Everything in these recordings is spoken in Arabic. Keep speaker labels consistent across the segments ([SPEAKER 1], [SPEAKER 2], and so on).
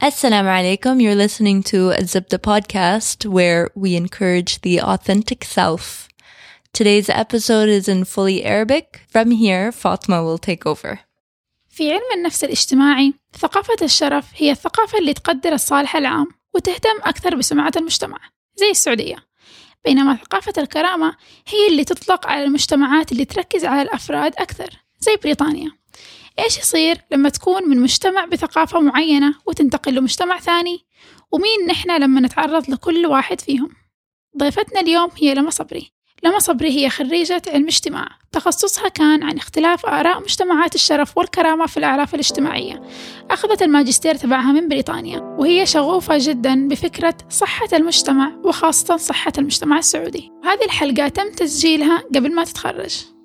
[SPEAKER 1] Assalamu alaikum. You're listening to Zip the podcast where we encourage the authentic self. Today's episode is in fully Arabic. From here, Fatma will take over.
[SPEAKER 2] في علم النفس الاجتماعي ثقافة الشرف هي الثقافة اللي تقدر الصالح العام وتهتم أكثر بسمعة المجتمع زي السعودية بينما ثقافة الكرامة هي اللي تطلق على المجتمعات اللي تركز على الأفراد أكثر زي بريطانيا إيش يصير لما تكون من مجتمع بثقافة معينة وتنتقل لمجتمع ثاني؟ ومين نحن لما نتعرض لكل واحد فيهم؟ ضيفتنا اليوم هي لما صبري. لما صبري هي خريجة علم اجتماع. تخصصها كان عن اختلاف آراء مجتمعات الشرف والكرامة في الأعراف الاجتماعية. أخذت الماجستير تبعها من بريطانيا وهي شغوفة جدا بفكرة صحة المجتمع وخاصة صحة المجتمع السعودي. هذه الحلقة تم تسجيلها قبل ما تتخرج.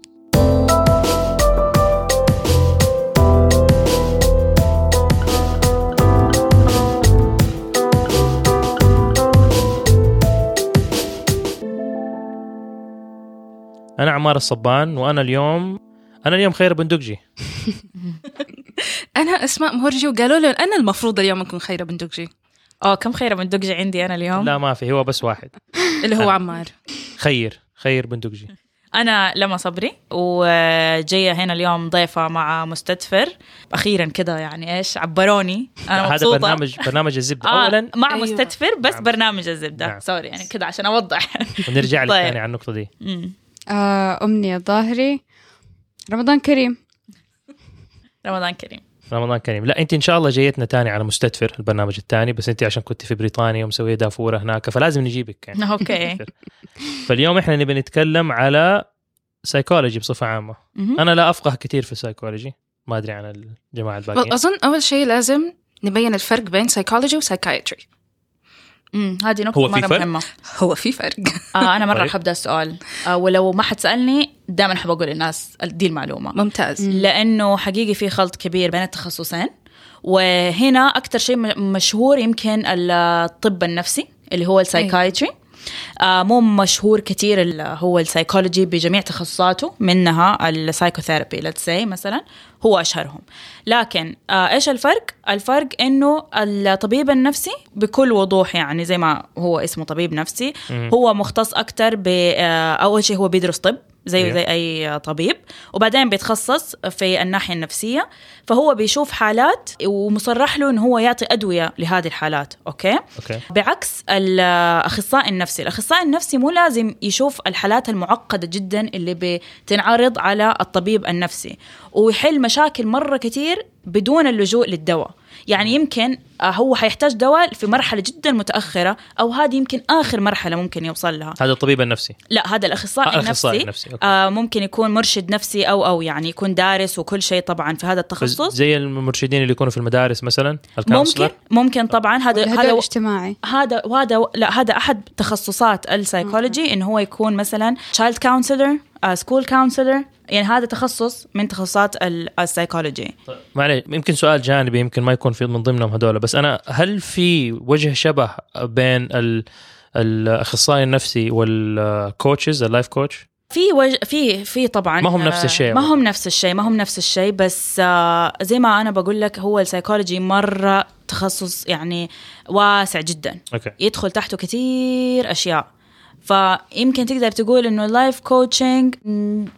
[SPEAKER 3] أنا عمار الصبان وأنا اليوم أنا اليوم خير بندقجي
[SPEAKER 4] أنا أسماء مهرجي وقالوا لي أنا المفروض اليوم أكون خيره بندقجي
[SPEAKER 5] آه كم خيره بندقجي عندي أنا اليوم؟
[SPEAKER 3] لا ما في هو بس واحد.
[SPEAKER 4] اللي هو عمار.
[SPEAKER 3] خير خير بندقجي
[SPEAKER 5] أنا لما صبري وجاية هنا اليوم ضيفة مع مستدفر. أخيرا كده يعني إيش عبروني. أنا
[SPEAKER 3] هذا برنامج برنامج الزبدة.
[SPEAKER 5] آه
[SPEAKER 3] اولا
[SPEAKER 5] مع
[SPEAKER 4] أيوة.
[SPEAKER 5] مستدفر بس
[SPEAKER 3] نعم.
[SPEAKER 5] برنامج الزبدة.
[SPEAKER 3] نعم.
[SPEAKER 5] سوري يعني كده عشان أوضح.
[SPEAKER 3] ونرجع لك
[SPEAKER 5] طيب.
[SPEAKER 3] ثاني على النقطة دي.
[SPEAKER 5] مم.
[SPEAKER 6] آه أمنية ظاهري. رمضان كريم.
[SPEAKER 5] رمضان كريم.
[SPEAKER 3] رمضان كريم. لا أنت إن شاء الله جايتنا تاني على مستدفر البرنامج الثاني بس أنت عشان كنت في بريطانيا ومسوية دافورة هناك فلازم نجيبك يعني.
[SPEAKER 5] أوكي.
[SPEAKER 3] فاليوم إحنا نبي نتكلم على سايكولوجي بصفة
[SPEAKER 5] عامة.
[SPEAKER 3] أنا لا أفقه كثير في السايكولوجي ما أدري عن الجماعة الباقيين.
[SPEAKER 4] اظن أول شيء لازم نبين الفرق بين psychology و psychiatry
[SPEAKER 5] مم. هذه نقطة
[SPEAKER 3] هو في
[SPEAKER 5] مرة
[SPEAKER 3] فرق؟
[SPEAKER 5] مهمة.
[SPEAKER 4] هو في فرق.
[SPEAKER 5] آه أنا مرة
[SPEAKER 3] طيب.
[SPEAKER 5] حبدا السؤال. آه ولو ما حد سالني دائما أحب أقول للناس دي المعلومة.
[SPEAKER 4] ممتاز.
[SPEAKER 5] لأنه حقيقي في خلط كبير بين التخصصين. وهنا أكثر شيء مشهور يمكن الطب النفسي اللي هو ال psychiatry. آه مو مشهور كثير هو السايكولوجي بجميع تخصصاته منها ال psychotherapy let's say مثلا هو أشهرهم. لكن آه إيش الفرق؟ الفرق إنه الطبيب النفسي بكل وضوح يعني زي ما هو اسمه طبيب نفسي. هو مختص أكثر ب آه، أول شيء هو بيدرس طب. زيه
[SPEAKER 3] أيوه.
[SPEAKER 5] زي أي طبيب. وبعدين بيتخصص في الناحية النفسية. فهو بيشوف حالات ومصرح له إنه هو يعطي أدوية لهذه الحالات. okay؟
[SPEAKER 3] okay.
[SPEAKER 5] بعكس الأخصائي النفسي. الأخصائي النفسي مو لازم يشوف الحالات المعقدة جدا اللي بتنعرض على الطبيب النفسي. ويحل مشاكل مرة كتير بدون اللجوء للدواء. يعني يمكن آه، هو حيحتاج دواء في مرحلة جدا متأخرة أو هذه يمكن آخر مرحلة ممكن يوصل لها.
[SPEAKER 3] هذا الطبيب النفسي.
[SPEAKER 5] لا هذا الأخصائي
[SPEAKER 3] آه، الأخصائي
[SPEAKER 5] النفسي.
[SPEAKER 3] النفسي،.
[SPEAKER 5] آه ممكن يكون مرشد نفسي أو أو يعني يكون دارس وكل شيء طبعا في هذا التخصص.
[SPEAKER 3] زي المرشدين اللي يكونوا في المدارس مثلا
[SPEAKER 5] ممكن ممكن طبعا. هذا
[SPEAKER 6] هذا
[SPEAKER 5] هذا
[SPEAKER 6] اجتماعي
[SPEAKER 5] هذا وهذا لا هذا أحد تخصصات السايكولوجي انه هو يكون مثلا child counselor school counselor يعني هذا تخصص من تخصصات ال- السايكولوجي
[SPEAKER 3] معلش يمكن سؤال جانبي يمكن ما يكون في من ضمنهم هذول بس أنا هل في وجه شبه بين ال الأخصائي النفسي وال coaches ال life coach
[SPEAKER 5] في وج... في في طبعا
[SPEAKER 3] ما هم نفس
[SPEAKER 5] آه،
[SPEAKER 3] الشيء.
[SPEAKER 5] ما. هم نفس الشيء ما هم نفس الشيء بس آه، زي ما أنا بقول لك هو السايكولوجي مرة تخصص يعني واسع جدا.
[SPEAKER 3] okay.
[SPEAKER 5] يدخل تحته كثير أشياء. فيمكن تقدر تقول إنه ال life coaching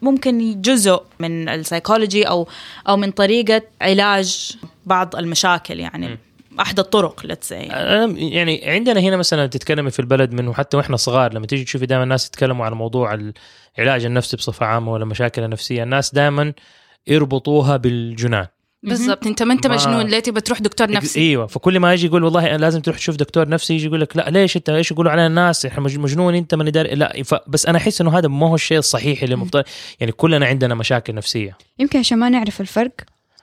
[SPEAKER 5] ممكن جزء من السايكولوجي أو أو من طريقة علاج بعض المشاكل يعني أحد الطرق
[SPEAKER 3] أنا يعني عندنا هنا مثلا تتكلمي في البلد منه حتى وإحنا صغار لما تيجي تشوفي دائما الناس يتكلموا عن موضوع العلاج النفسي بصفة عامة ولا المشاكل النفسية الناس دائما يربطوها بالجنان.
[SPEAKER 4] بالضبط. انت ما انت
[SPEAKER 3] ما-
[SPEAKER 4] مجنون ليه تبى تروح دكتور نفسي.
[SPEAKER 3] إيوه. فكل ما يجي يقول والله أنا لازم تروح تشوف دكتور نفسي يجي يقول لك لا ليش أنت إيش يقولوا علينا الناس؟ إحنا مج- مجنون أنت ماني داري لا بس أنا أحس إنه هذا ما هو الشيء الصحيح اللي المفترض يعني كلنا عندنا مشاكل نفسية.
[SPEAKER 6] يمكن عشان ما نعرف الفرق.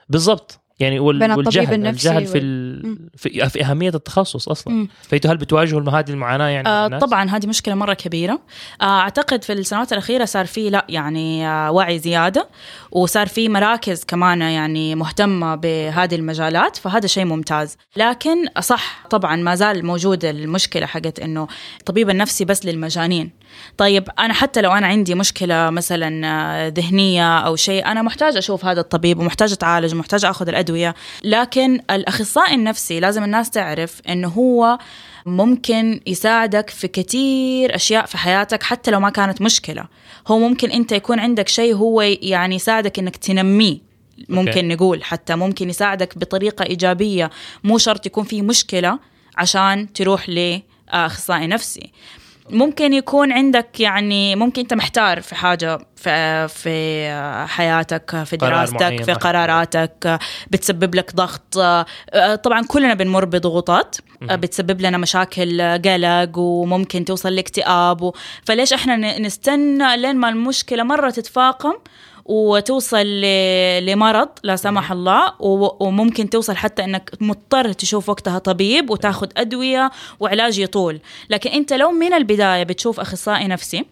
[SPEAKER 3] بالضبط. يعني وال...
[SPEAKER 6] بين الطبيب
[SPEAKER 3] والجهل
[SPEAKER 6] النفسي
[SPEAKER 3] الجهل في,
[SPEAKER 6] وال-
[SPEAKER 3] ال... في في أهمية التخصص أصلا.
[SPEAKER 5] مم.
[SPEAKER 3] فأنتوا هل بتواجهوا هذه المعاناة يعني
[SPEAKER 5] آه
[SPEAKER 3] الناس؟
[SPEAKER 5] طبعا هذه مشكلة مرة كبيرة. آه أعتقد في السنوات الأخيرة صار في لا يعني آه وعي زيادة وصار في مراكز كمان يعني مهتمة بهذه المجالات فهذا شيء ممتاز. لكن صح طبعا ما زال موجوده المشكلة حقت إنه الطبيب النفسي بس للمجانين. طيب أنا حتى لو أنا عندي مشكلة مثلا آه، ذهنية أو شيء أنا محتاج أشوف هذا الطبيب ومحتاج اتعالج ومحتاج أخذ الأدوية. لكن الأخصائي النفسي نفسي لازم الناس تعرف إنه هو ممكن يساعدك في كتير أشياء في حياتك حتى لو ما كانت مشكلة. هو ممكن أنت يكون عندك شيء هو يعني يساعدك إنك تنميه ممكن
[SPEAKER 3] أوكي.
[SPEAKER 5] نقول حتى ممكن يساعدك بطريقة إيجابية. مو شرط يكون في مشكلة عشان تروح لأخصائي نفسي. ممكن يكون عندك يعني ممكن أنت محتار في حاجة في في حياتك في دراستك في. قراراتك بتسبب لك ضغط طبعا كلنا بنمر بضغوطات بتسبب لنا مشاكل قلق وممكن توصل لاكتئاب. فليش إحنا نستنى لين ما المشكلة مرة تتفاقم وتوصل لمرض لا سمح الله و- وممكن توصل حتى إنك مضطر تشوف وقتها طبيب وتاخذ أدوية وعلاج يطول. لكن أنت لو من البداية بتشوف أخصائي نفسي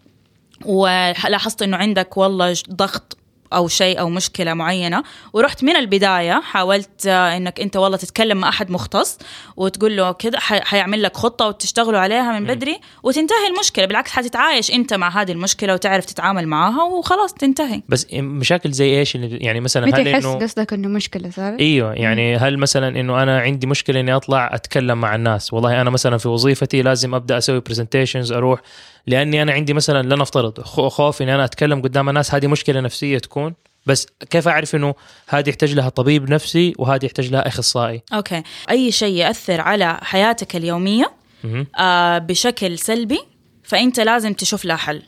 [SPEAKER 5] ولاحظت إنه عندك والله ضغط أو شيء أو مشكلة معينة. ورحت من البداية حاولت آه، إنك أنت والله تتكلم مع أحد مختص وتقول له كذا حيعمل لك خطة وتشتغلوا عليها من بدري وتنتهي المشكلة. بالعكس حتتعايش أنت مع هذه المشكلة وتعرف تتعامل معاها وخلاص تنتهي.
[SPEAKER 3] بس مشاكل زي إيش؟ اللي يعني مثلا هل
[SPEAKER 6] يحس
[SPEAKER 3] انه
[SPEAKER 6] قصدك إنه مشكلة صارت؟
[SPEAKER 3] إيوه يعني هل مثلا إنه أنا عندي مشكلة إني أطلع أتكلم مع الناس؟ والله أنا مثلا في وظيفتي لازم أبدأ أسوي presentations أروح لأني أنا عندي مثلا لنفترض خو- خوف إني أنا أتكلم قدام الناس هذه مشكلة نفسية تكون. بس كيف أعرف إنه هذه يحتاج لها طبيب نفسي وهذه يحتاج لها اخصائي
[SPEAKER 5] okay. أي شيء يأثر على حياتك
[SPEAKER 3] اليومية.
[SPEAKER 5] آه بشكل سلبي فأنت لازم تشوف لها حل.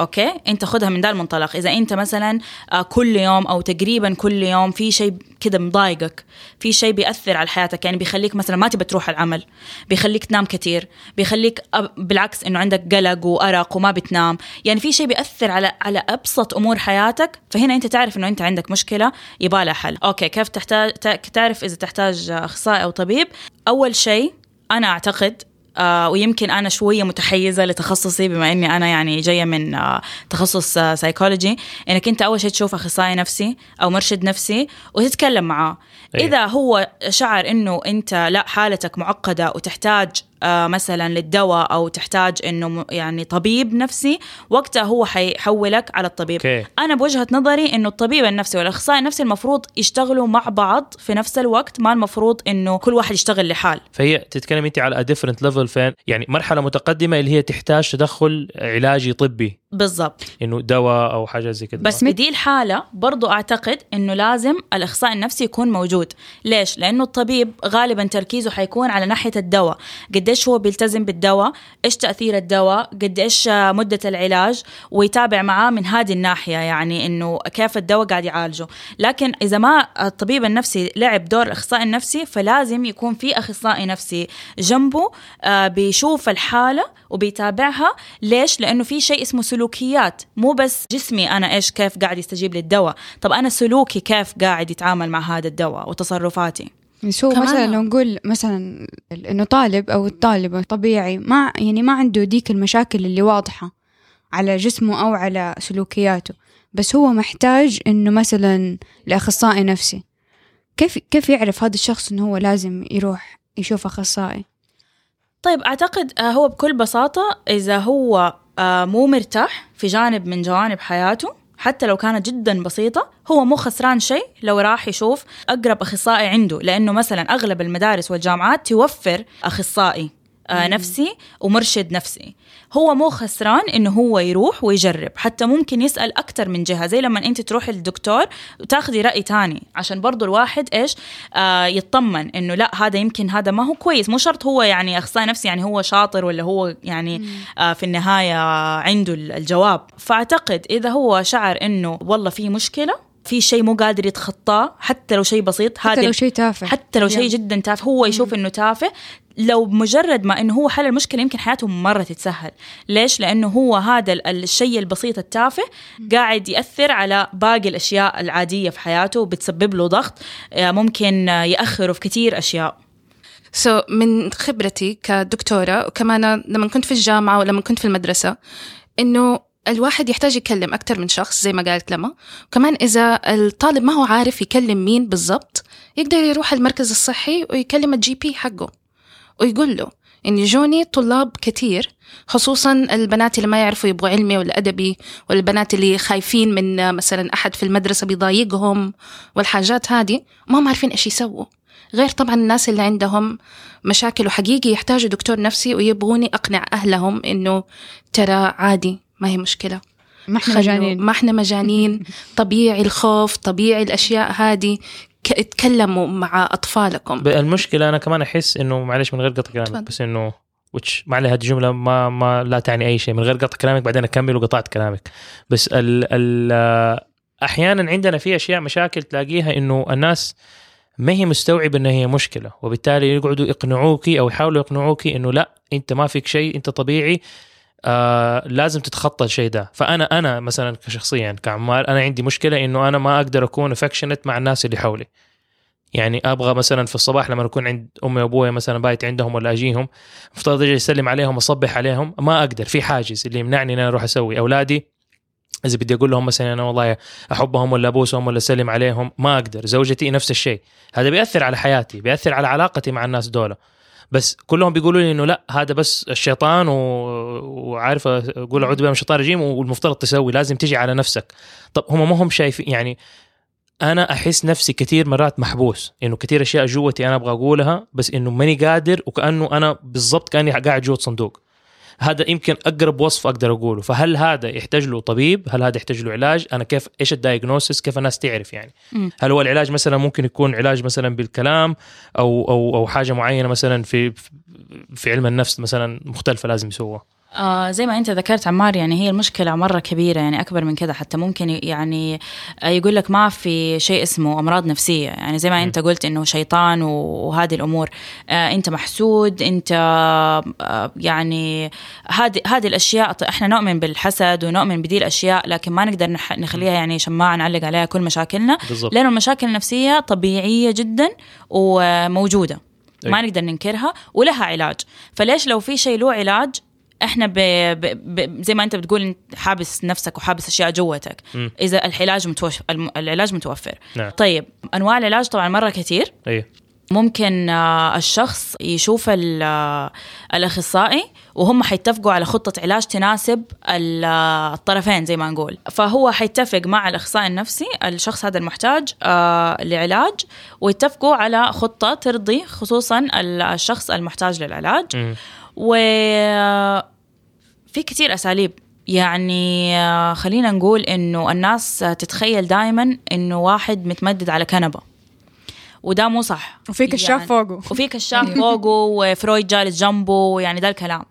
[SPEAKER 5] okay؟ أنت خدها من ذا المنطلق. إذا أنت مثلا آه كل يوم أو تقريبا كل يوم في شيء كده مضايقك في شيء بيأثر على حياتك يعني بيخليك مثلا ما تبى تروح العمل بيخليك تنام كثير بيخليك بالعكس إنه عندك قلق وأرق وما بتنام. يعني في شيء بيأثر على على أبسط أمور حياتك فهنا أنت تعرف إنه أنت عندك مشكلة يبغى لها حل. okay كيف تحتاج تا- تعرف إذا تحتاج أخصائي أو طبيب؟ أول شيء أنا أعتقد آه ويمكن أنا شوية متحيزة لتخصصي بما إني أنا يعني جاية من آه تخصص آه سايكولوجي إنك أنت أول شيء تشوف أخصائي نفسي أو مرشد نفسي وتتكلم معاه
[SPEAKER 3] أيه.
[SPEAKER 5] إذا هو شعر إنه أنت لا حالتك معقدة وتحتاج آه مثلا للدواء أو تحتاج إنه يعني طبيب نفسي وقتها هو حيحولك على الطبيب.
[SPEAKER 3] okay.
[SPEAKER 5] أنا بوجهة نظري إنه الطبيب النفسي والأخصائي النفسي المفروض يشتغلوا مع بعض في نفس الوقت ما المفروض إنه كل واحد يشتغل لحال.
[SPEAKER 3] فهي تتكلم أنت على different level فين؟ يعني مرحلة متقدمة اللي هي تحتاج تدخل علاجي طبي.
[SPEAKER 5] بالضبط.
[SPEAKER 3] إنه دواء أو حاجة زي كده.
[SPEAKER 5] بس بدي الحالة برضو أعتقد أنه لازم الإخصائي النفسي يكون موجود. ليش؟ لأنه الطبيب غالبا تركيزه حيكون على ناحية الدواء. قديش هو بيلتزم بالدواء إيش تأثير الدواء قديش مدة العلاج ويتابع معاه من هذه الناحية يعني أنه كيف الدواء قاعد يعالجه. لكن إذا ما الطبيب النفسي لعب دور الإخصائي النفسي فلازم يكون في أخصائي نفسي جنبه آه، بيشوف الحالة وبيتابعها. ليش؟ لأنه في شيء اسمه سلوكيات. مو بس جسمي أنا إيش كيف قاعد يستجيب للدواء. طب أنا سلوكي كيف قاعد يتعامل مع هذا الدواء وتصرفاتي؟
[SPEAKER 6] هو
[SPEAKER 2] كمان
[SPEAKER 6] مثلا
[SPEAKER 2] لو-
[SPEAKER 6] نقول مثلا إنه طالب أو الطالبة طبيعي ما يعني ما عنده ديك المشاكل اللي واضحة على جسمه أو على سلوكياته بس هو محتاج إنه مثلا لأخصائي نفسي. كيف كيف يعرف هذا الشخص إنه هو لازم يروح يشوف أخصائي؟
[SPEAKER 5] طيب أعتقد آه، هو بكل بساطة إذا هو آه، مو مرتاح في جانب من جوانب حياته حتى لو كانت جدا بسيطة هو مو خسران شيء لو راح يشوف أقرب أخصائي عنده لأنه مثلا أغلب المدارس والجامعات توفر أخصائي آه، نفسي ومرشد نفسي. هو مو خسران إنه هو يروح ويجرب حتى ممكن يسأل أكثر من جهة زي لما أنت تروحي للدكتور وتاخذي رأي تاني عشان برضو الواحد إيش؟ آه يطمن إنه لا هذا يمكن هذا ما هو كويس. مو شرط هو يعني أخصائي نفسي يعني هو شاطر ولا هو يعني آه في النهاية عنده الجواب. فأعتقد إذا هو شعر إنه والله في مشكلة في شيء مو قادر يتخطاه حتى لو شيء بسيط
[SPEAKER 6] حتى لو شيء تافه.
[SPEAKER 5] حتى لو شيء. جدا تافه هو يشوف إنه تافه لو مجرد ما إنه هو حل المشكلة يمكن حياته مرة تتسهل. ليش؟ لأنه هو هذا ال- الشيء البسيط التافه قاعد يأثر على باقي الأشياء العادية في حياته وبتسبب له ضغط آه، ممكن آه، يأخره في كثير أشياء.
[SPEAKER 4] سو so, من خبرتي كدكتورة وكمان لما كنت في الجامعة ولما كنت في المدرسة إنه الواحد يحتاج يكلم أكثر من شخص زي ما قالت لما. وكمان إذا الطالب ما هو عارف يكلم مين بالضبط يقدر يروح المركز الصحي ويكلم الجي بي حقه. ويقول له إن يجوني طلاب كتير خصوصا البنات اللي ما يعرفوا يبغوا علمي ولا أدبي والبنات اللي خايفين من مثلا أحد في المدرسة بيضايقهم والحاجات هذه ما هم عارفين إيش يسووا. غير طبعا الناس اللي عندهم مشاكل وحقيقي يحتاجوا دكتور نفسي ويبغوني أقنع أهلهم إنه ترى عادي ما هي مشكلة.
[SPEAKER 6] ما
[SPEAKER 4] إحنا
[SPEAKER 6] مجانين.
[SPEAKER 4] ما إحنا مجانين. طبيعي الخوف طبيعي الأشياء هذه. اتكلموا مع أطفالكم.
[SPEAKER 3] ب- المشكلة أنا كمان أحس إنه معلش من غير قطع كلامك. بس إنه وتش ما عليها هذه الجمله ما ما لا تعني أي شيء. من غير قطع كلامك بعدين أكمل وقطعت كلامك. بس ال ال أحيانا عندنا في أشياء مشاكل تلاقيها إنه الناس ما هي مستوعبة ان هي مشكلة وبالتالي يقعدوا يقنعوكي أو يحاولوا يقنعوكي إنه لا أنت ما فيك شيء أنت طبيعي. آه لازم تتخطى الشيء ده. فأنا أنا مثلا كشخصيا كعمار أنا عندي مشكلة إنه أنا ما أقدر أكون افكشنت مع الناس اللي حولي. يعني أبغى مثلا في الصباح لما أكون عند أمي وابوي مثلا بايت عندهم ولا أجيهم أفترض أجي أسلم عليهم أصبح عليهم ما أقدر. في حاجز اللي يمنعني إن أنا أروح أسوي. أولادي إذا بدي أقول لهم مثلا أنا والله أحبهم ولا أبوسهم ولا أسلم عليهم ما أقدر. زوجتي نفس الشيء. هذا بيأثر على حياتي بيأثر على علاقتي مع الناس دول بس كلهم بيقولوا لي إنه لا هذا بس الشيطان و... وعارف أقول أعوذ بالله من الشيطان الرجيم والمفترض تسوي لازم تجي على نفسك. طب هم ما هم شايفين يعني أنا أحس نفسي كثير مرات محبوس إنه كثير أشياء جوتي أنا أبغى أقولها بس إنه ماني قادر وكأنه أنا بالضبط كأني قاعد جوة صندوق. هذا يمكن أقرب وصف أقدر أقوله. فهل هذا يحتاج له طبيب؟ هل هذا يحتاج له علاج؟ أنا كيف إيش ال diagnosis؟ كيف الناس تعرف يعني. هل هو العلاج مثلا ممكن يكون علاج مثلا بالكلام أو أو أو حاجة معينة مثلا في في علم النفس مثلا مختلفة لازم يسووها؟
[SPEAKER 5] آه زي ما انت ذكرت عمار يعني هي المشكلة مرة كبيرة يعني أكبر من كده. حتى ممكن يعني آه، يقول لك ما في شيء اسمه أمراض نفسية. يعني زي ما انت قلت إنه شيطان وهذه الأمور. آه أنت محسود أنت آه يعني هذه هذه الأشياء إحنا نؤمن بالحسد ونؤمن بدي الاشياء لكن ما نقدر نخليها يعني شماعة نعلق عليها كل مشاكلنا.
[SPEAKER 3] بالضبط.
[SPEAKER 5] لأنه المشاكل النفسية طبيعية جدا وموجودة.
[SPEAKER 3] أي.
[SPEAKER 5] ما نقدر ننكرها ولها علاج. فليش لو في شيء له علاج إحنا ب... ب... ب... زي ما أنت بتقول إنت حابس نفسك وحابس أشياء جوتك. إذا العلاج متوفر العلاج متوفر.
[SPEAKER 3] نعم.
[SPEAKER 5] طيب أنواع العلاج طبعا مرة كثير
[SPEAKER 3] أي.
[SPEAKER 5] ممكن آه، الشخص يشوف آه، الأخصائي وهم حيتفقوا على خطة علاج تناسب آه، الطرفين زي ما نقول. فهو حيتفق مع الأخصائي النفسي الشخص هذا المحتاج لعلاج ويتفقوا على خطة ترضي خصوصا ال- الشخص المحتاج للعلاج.
[SPEAKER 3] مم.
[SPEAKER 5] و في كتير أساليب. يعني آه، خلينا نقول إنه الناس تتخيل دائما إنه واحد متمدد على كنبة. وده مو صح.
[SPEAKER 6] وفي كشاف
[SPEAKER 5] يعني-
[SPEAKER 6] فوقه.
[SPEAKER 5] وفي كشاف فوقه وفرويد جالس جنبه يعني ده الكلام.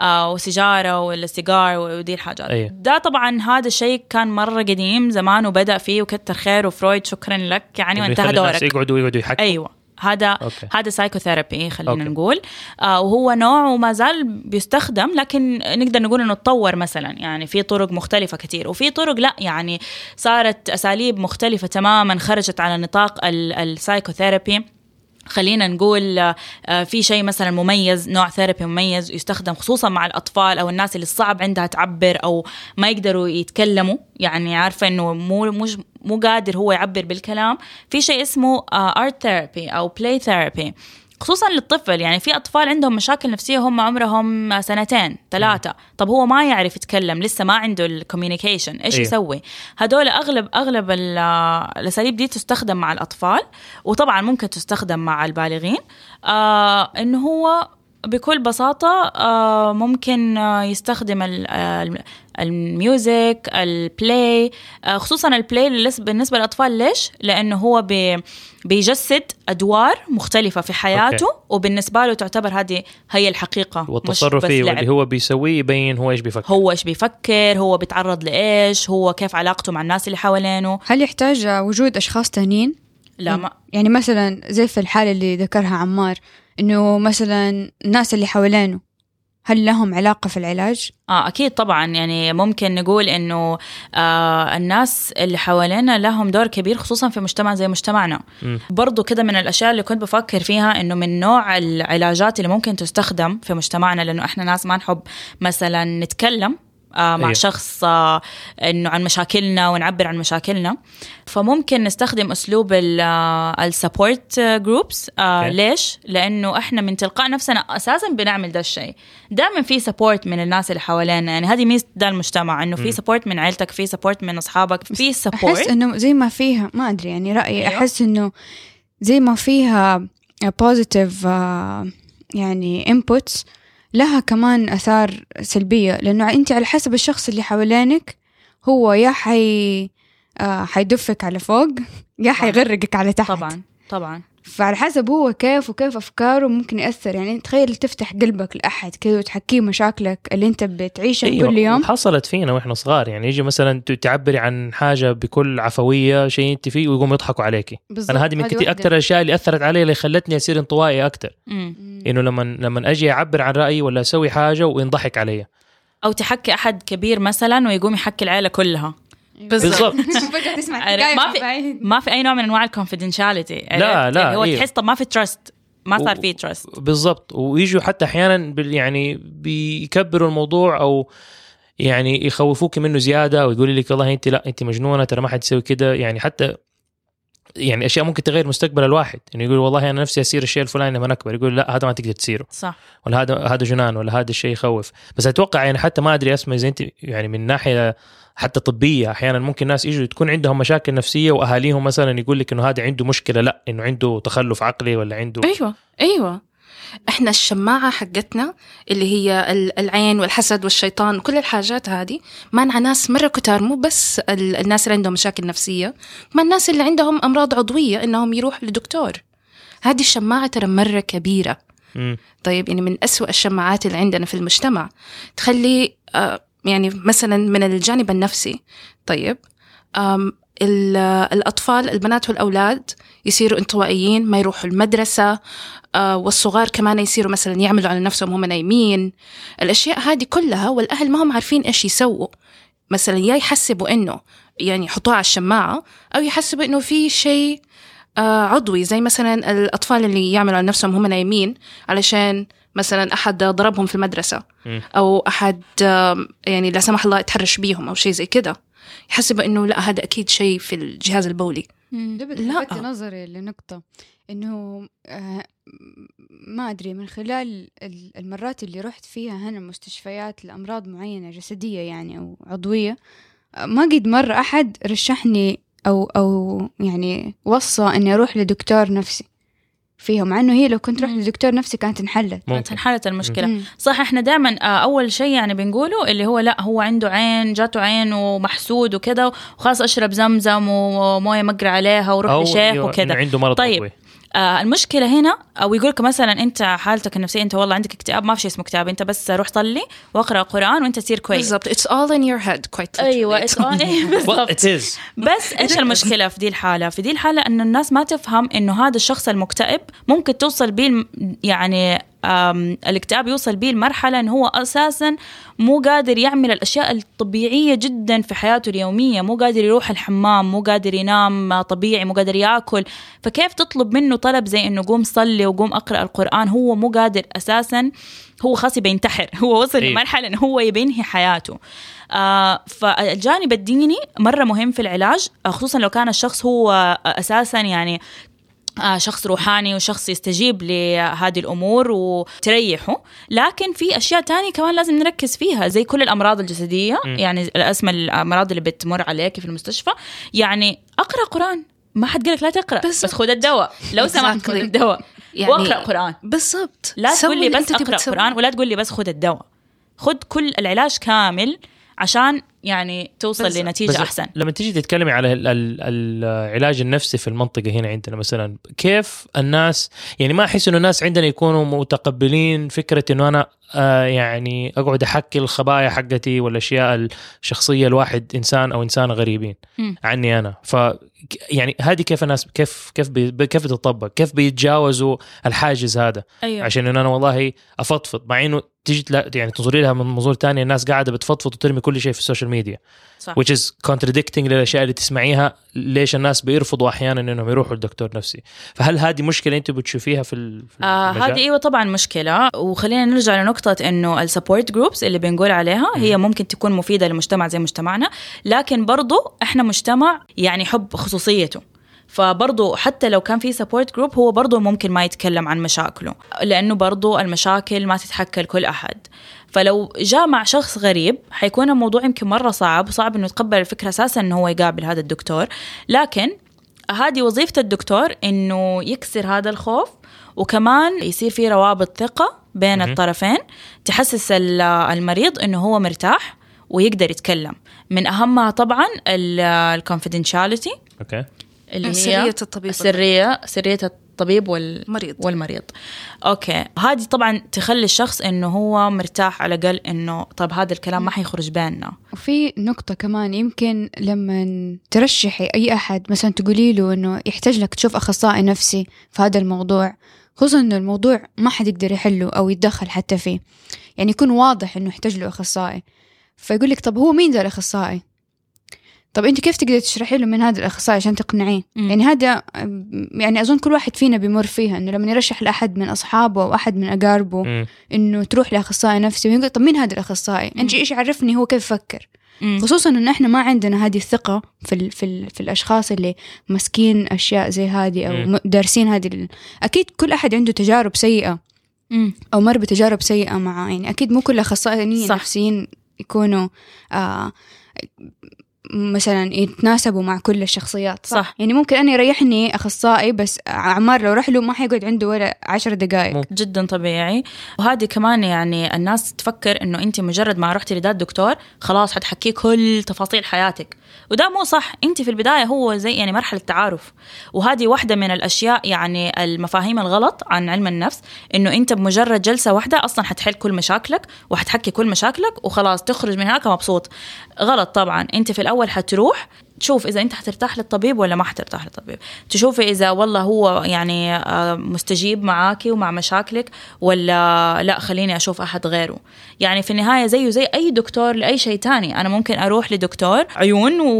[SPEAKER 5] آه وسيجارة ولا سيجار ودي الحاجات.
[SPEAKER 3] أيوة.
[SPEAKER 5] ده طبعا هذا الشيء كان مرة قديم زمان وبدأ فيه وكتر خير وفرويد شكرا لك. يعني وانتهى دورك.
[SPEAKER 3] يقعدوا يقعدوا يحكوا.
[SPEAKER 5] أيوه. هذا
[SPEAKER 3] okay.
[SPEAKER 5] هذا psychotherapy خلينا
[SPEAKER 3] okay.
[SPEAKER 5] نقول آه وهو نوع وما زال بيستخدم لكن نقدر نقول إنه تطور مثلا يعني في طرق مختلفة كثير وفي طرق لا يعني صارت أساليب مختلفة تماما خرجت على نطاق ال- ال psychotherapy خلينا نقول آه، آه، في شيء مثلا مميز نوع therapy مميز يستخدم خصوصا مع الأطفال أو الناس اللي صعب عندها تعبر أو ما يقدروا يتكلموا. يعني عارفة إنه مو مش مو قادر هو يعبر بالكلام. في شيء اسمه art therapy أو play therapy خصوصا للطفل يعني في أطفال عندهم مشاكل نفسية هم عمرهم سنتين ثلاثة. طب هو ما يعرف يتكلم لسه ما عنده ال communication إيش
[SPEAKER 3] إيه.
[SPEAKER 5] يسوي؟ هدول أغلب أغلب ال- الأساليب دي تستخدم مع الأطفال وطبعا ممكن تستخدم مع البالغين. آه إنه هو بكل بساطة آه ممكن آه يستخدم ال- آه الم- ال music ال play خصوصا ال play بالنسبة للأطفال ليش؟ لأنه هو بي بيجسد أدوار مختلفة في حياته
[SPEAKER 3] okay.
[SPEAKER 5] وبالنسبة له تعتبر هذه هي الحقيقة
[SPEAKER 3] والتصرف فيه. واللي هو بيسويه يبين هو إيش بيفكر
[SPEAKER 5] هو إيش بيفكر هو بيتعرض لإيش هو كيف علاقته مع الناس اللي حوالينه
[SPEAKER 6] هل يحتاج وجود أشخاص تانيين؟
[SPEAKER 5] لا ما
[SPEAKER 6] يعني مثلا زي في الحالة اللي ذكرها عمار إنه مثلا الناس اللي حوالينه هل لهم علاقة في العلاج؟
[SPEAKER 5] آه أكيد طبعا يعني ممكن نقول إنه آه الناس اللي حوالينا لهم دور كبير خصوصا في مجتمع زي مجتمعنا. برضو كده من الأشياء اللي كنت بفكر فيها إنه من نوع العلاجات اللي ممكن تستخدم في مجتمعنا لأنه إحنا ناس ما نحب مثلا نتكلم مع
[SPEAKER 3] أيه.
[SPEAKER 5] شخص آه إنه عن مشاكلنا ونعبر عن مشاكلنا. فممكن نستخدم أسلوب ال support
[SPEAKER 3] groups okay.
[SPEAKER 5] ليش؟ لأنه إحنا من تلقاء نفسنا أساسا بنعمل ده الشيء. دائما في support من الناس اللي حوالينا. يعني هذه ميزة ده المجتمع إنه في support من عيلتك في support من أصحابك في support
[SPEAKER 6] إنه زي ما فيها ما أدري يعني رأيي
[SPEAKER 5] أيوة.
[SPEAKER 6] أحس إنه زي ما فيها positive يعني inputs لها كمان آثار سلبية لأنه أنت على حسب الشخص اللي حوالينك هو يا حي آه، حيدفعك على فوق يا حيغرقك على تحت.
[SPEAKER 5] طبعا طبعا.
[SPEAKER 6] فعلى حسب هو كيف وكيف أفكاره ممكن يأثر يعني تخيل تفتح قلبك لأحد كذا وتحكيه مشاكلك اللي أنت بتعيشها
[SPEAKER 3] أيوة،
[SPEAKER 6] كل يوم
[SPEAKER 3] حصلت فينا وإحنا صغار يعني يجي مثلا تعبري عن حاجة بكل عفوية شيء أنت فيه ويقوموا يضحكوا عليكي
[SPEAKER 6] بالضبط.
[SPEAKER 3] أنا هذه من كثير
[SPEAKER 6] واحدة.
[SPEAKER 3] أكثر الاشياء اللي أثرت علي اللي خلتني أصير انطوائي.
[SPEAKER 5] مم.
[SPEAKER 3] إنه لما لما أجي أعبر عن رأيي ولا أسوي حاجة وينضحك علي
[SPEAKER 5] أو تحكي أحد كبير مثلا ويقوم يحكي العيلة كلها
[SPEAKER 3] بالضبط.
[SPEAKER 6] تسمع؟
[SPEAKER 5] ما في-. ما في أي نوع من أنواع ال confidentiality
[SPEAKER 3] لا، لا،
[SPEAKER 5] هو
[SPEAKER 3] إيه.
[SPEAKER 5] تحس طب ما في trust ما صار في تراست
[SPEAKER 3] بالضبط. ويجوا حتى أحيانا يعني بيكبروا الموضوع أو يعني يخوفوك منه زيادة ويقولوا لك والله أنت لا أنت مجنونة ترى ما حد يسوي كده. يعني حتى يعني أشياء ممكن تغير مستقبل الواحد. إنه يقول والله أنا نفسي اسير الشيء الفلاني لما أكبر. يقول لا هذا ما تقدر تسيره
[SPEAKER 5] صح.
[SPEAKER 3] ولا هذا هذا جنان ولا هذا الشيء يخوف. بس أتوقع يعني حتى ما أدري أسمع إذا أنت يعني من ناحية حتى طبية. أحيانا ممكن ناس يجوا تكون عندهم مشاكل نفسية وأهاليهم مثلا يقول لك إنه هذا عنده مشكلة. لا إنه عنده تخلف عقلي ولا عنده
[SPEAKER 4] أيوه أيوه. إحنا الشماعة حقتنا اللي هي ال- العين والحسد والشيطان وكل الحاجات هذه مانعه ناس مرة كتار مو بس ال- الناس اللي عندهم مشاكل نفسية كمان الناس اللي عندهم أمراض عضوية إنهم يروحوا لدكتور. هذه الشماعة ترى مرة كبيرة.
[SPEAKER 3] مم.
[SPEAKER 4] طيب يعني من أسوأ الشماعات اللي عندنا في المجتمع. تخلي آه، يعني مثلا من الجانب النفسي. طيب الأطفال البنات والأولاد يصيروا انطوائيين ما يروحوا المدرسة والصغار كمان يصيروا مثلا يعملوا على نفسهم هم نايمين. الأشياء هذه كلها والأهل ما هم عارفين إيش يسووا. مثلا يا يحسبوا إنه يعني يحطوها على الشماعة أو يحسبوا إنه في شيء عضوي زي مثلا الأطفال اللي يعملوا على نفسهم هم نايمين علشان مثلا أحد ضربهم في. أو أحد آم، يعني لا سمح الله يتحرش بيهم أو شيء زي كده يحسبوا إنه لا هذا أكيد شيء في الجهاز البولي لا.
[SPEAKER 6] لفت نظري لنقطة إنه آه، ما أدري من خلال ال- المرات اللي رحت فيها هنا مستشفيات لأمراض معينة جسدية يعني أو عضوية آه، ما قد مرة أحد رشحني أو أو يعني وصى إني أروح لدكتور نفسي فيها مع إنه هي لو كنت رحت لدكتور نفسي كانت انحلت.
[SPEAKER 3] ممكن.
[SPEAKER 5] انحلت المشكلة.
[SPEAKER 6] مم.
[SPEAKER 5] صح إحنا دائما أول شيء يعني بنقوله اللي هو لأ هو عنده عين جاته عين ومحسود وكذا وخلاص أشرب زمزم وموية مقرى عليها وروح لشيخ وكذا
[SPEAKER 3] عنده مرض
[SPEAKER 5] طيب. آه المشكلة هنا أو يقول لك مثلا أنت حالتك النفسية أنت والله عندك اكتئاب ما في شيء اسمه اكتئاب أنت بس روح صلي واقرأ قرآن وأنت تصير كويس.
[SPEAKER 4] بالضبط. It's all in your head quite
[SPEAKER 5] أيوه on
[SPEAKER 3] Well,
[SPEAKER 5] بالضبط بس إيش المشكلة في دي الحالة؟ في دي الحالة إنه الناس ما تفهم إنه هذا الشخص المكتئب ممكن توصل بيه يعني الاكتئاب يوصل بيه المرحلة انه هو أساسا مو قادر يعمل الأشياء الطبيعية جدا في حياته اليومية مو قادر يروح الحمام مو قادر ينام طبيعي مو قادر يأكل. فكيف تطلب منه طلب زي إنه قوم صلي وقوم أقرأ القرآن؟ هو مو قادر أساسا هو خاص يبي ينتحر. هو وصل
[SPEAKER 3] إيه.
[SPEAKER 5] لمرحلة انه هو يبي ينهي حياته. آه فالجانب الديني مرة مهم في العلاج آه، خصوصا لو كان الشخص هو آه، أساسا يعني آه، شخص روحاني وشخص يستجيب لهذه الأمور وتريحه. لكن في أشياء تانية كمان لازم نركز فيها زي كل الأمراض الجسدية.
[SPEAKER 3] م.
[SPEAKER 5] يعني الأسمى الأمراض اللي بتمر عليك في المستشفى. يعني أقرأ قرآن. ما حد قالك لا تقرأ
[SPEAKER 4] بالضبط.
[SPEAKER 5] بس خذ الدواء. لو سمحت خذ. الدواء.
[SPEAKER 4] يعني
[SPEAKER 5] واقرأ قرآن.
[SPEAKER 4] بالضبط.
[SPEAKER 5] لا تقول لي بس
[SPEAKER 4] اقرأ.
[SPEAKER 5] قرآن ولا تقول لي بس خذ الدواء. خذ كل العلاج كامل عشان يعني توصل. لنتيجة
[SPEAKER 3] بس
[SPEAKER 5] أحسن
[SPEAKER 3] لما تيجي تتكلمي على ال- ال- العلاج النفسي في المنطقة هنا عندنا مثلا كيف الناس يعني ما أحس إنه الناس عندنا يكونوا متقبلين فكرة إنه أنا يعني أقعد أحكي الخبايا حقتي والأشياء الشخصية لواحد إنسان أو انسانه غريبين
[SPEAKER 5] مم.
[SPEAKER 3] يعني أنا. ف يعني هذه كيف الناس كيف كيف بي كيف بتطبق كيف بيتجاوزوا الحاجز هذا؟
[SPEAKER 5] أيوه.
[SPEAKER 3] عشان إنه أنا والله أفضفض مع إنه تيجي يعني تنظري لها من منظور ثاني الناس قاعدة بتفضفض وترمي كل شيء في ال social media
[SPEAKER 5] صح.
[SPEAKER 3] Which is contradicting للأشياء اللي تسمعيها ليش الناس بيرفضوا أحيانا إنهم يروحوا لدكتور نفسي. فهل هذه مشكلة انت بتشوفيها في ال- في
[SPEAKER 5] آه؟ هذه أيوه طبعا مشكلة. وخلينا نرجع لنقطة إنه ال support groups اللي بنقول عليها هي ممكن تكون مفيدة للمجتمع زي مجتمعنا لكن برضو إحنا مجتمع يعني حب خصوصيته. فبرضه حتى لو كان في support group هو برضه ممكن ما يتكلم عن مشاكله لأنه برضه المشاكل ما تتحكى لكل أحد. فلو جاء مع شخص غريب حيكون الموضوع يمكن مرة صعب وصعب إنه يتقبل الفكرة أساسا إنه هو يقابل هذا الدكتور. لكن هذه وظيفة الدكتور إنه يكسر هذا الخوف وكمان يصير في روابط ثقة بين. الطرفين تحسس ال- المريض إنه هو مرتاح ويقدر يتكلم. من أهمها طبعا ال
[SPEAKER 3] confidentiality okay.
[SPEAKER 5] اللي هي
[SPEAKER 4] سرية الطبيب.
[SPEAKER 5] السرية سرية الطبيب وال
[SPEAKER 4] مريض
[SPEAKER 5] والمريض. okay. هذه طبعا تخلي الشخص إنه هو مرتاح على الأقل إنه طب هذا الكلام ما حيخرج بيننا.
[SPEAKER 6] وفي نقطة كمان يمكن لما ترشحي أي أحد مثلا تقولي له إنه يحتاج لك تشوف أخصائي نفسي في هذا الموضوع. خصوصا إنه الموضوع ما حد يقدر يحله أو يتدخل حتى فيه. يعني يكون واضح إنه يحتاج له أخصائي. فيقول لك طب هو مين ذا الأخصائي؟ طب أنت كيف تقدري تشرحي له من هذا الأخصائي عشان تقنعيه. يعني هذا يعني أظن كل واحد فينا بيمر فيها إنه لما يرشح لأحد من أصحابه أو أحد من أقاربه
[SPEAKER 3] مم.
[SPEAKER 6] إنه تروح لأخصائي نفسي ويقول طب مين هذا الأخصائي؟ أنت إيش عرفني هو كيف فكر؟
[SPEAKER 5] مم.
[SPEAKER 6] خصوصا إن إحنا ما عندنا هذه الثقة في ال في, ال في الأشخاص اللي ماسكين أشياء زي هذه أو
[SPEAKER 3] مم.
[SPEAKER 6] م- دارسين هذه ال... أكيد كل أحد عنده تجارب سيئة
[SPEAKER 5] مم.
[SPEAKER 6] أو مر بتجارب سيئة مع يعني أكيد مو كل الاخصائيين
[SPEAKER 5] صح.
[SPEAKER 6] النفسيين يكونوا آه مثلا يتناسبوا مع كل الشخصيات صح,
[SPEAKER 5] صح.
[SPEAKER 6] يعني ممكن أنا يريحني أخصائي بس عمار لو راح له ما حيقعد عنده ولا عشر دقائق
[SPEAKER 3] مم.
[SPEAKER 5] جدا طبيعي وهذه كمان يعني الناس تفكر إنه انت مجرد ما رحتي لذا الدكتور خلاص حتحكي كل تفاصيل حياتك وده مو صح. انت في البداية هو زي يعني مرحلة تعارف وهذه واحدة من الأشياء يعني المفاهيم الغلط عن علم النفس إنه أنت بمجرد جلسة واحدة أصلا حتحل كل مشاكلك وحتحكي كل مشاكلك وخلاص تخرج من هناك مبسوط. غلط طبعا. أنت في الأول حتروح تشوف إذا أنت حترتاح للطبيب ولا ما حترتاح للطبيب. تشوفي إذا والله هو يعني آه، مستجيب معاكي ومع مشاكلك ولا لا خليني أشوف أحد غيره. يعني في النهاية زيه زي أي دكتور لأي شيء تاني. أنا ممكن أروح لدكتور عيون و...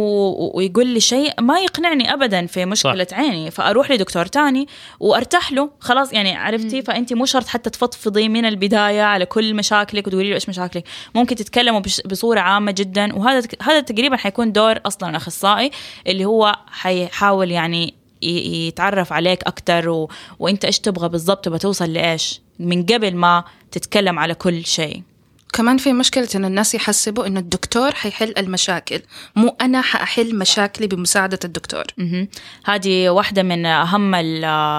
[SPEAKER 5] ويقول لي شيء ما يقنعني ابدا في مشكلة صح. عيني. فأروح لدكتور تاني وأرتاح له. خلاص يعني عرفتي؟ فأنت مو شرط حتى تفضفضي من البداية على كل مشاكلك وتقولي له إيش مشاكلك. ممكن تتكلموا بصورة عامة جدا. وهذا هذا تقريبا حيكون دور أصلا الاخصائي اللي هو حيحاول يعني يتعرف عليك أكثر و... وإنت إيش تبغى بالضبط تبغى توصل لإيش من قبل ما تتكلم على كل شيء.
[SPEAKER 4] كمان في مشكلة إن الناس يحسبوا إنه الدكتور حيحل المشاكل مو أنا حأحل مشاكلي بمساعدة الدكتور.
[SPEAKER 5] هذه واحدة من أهم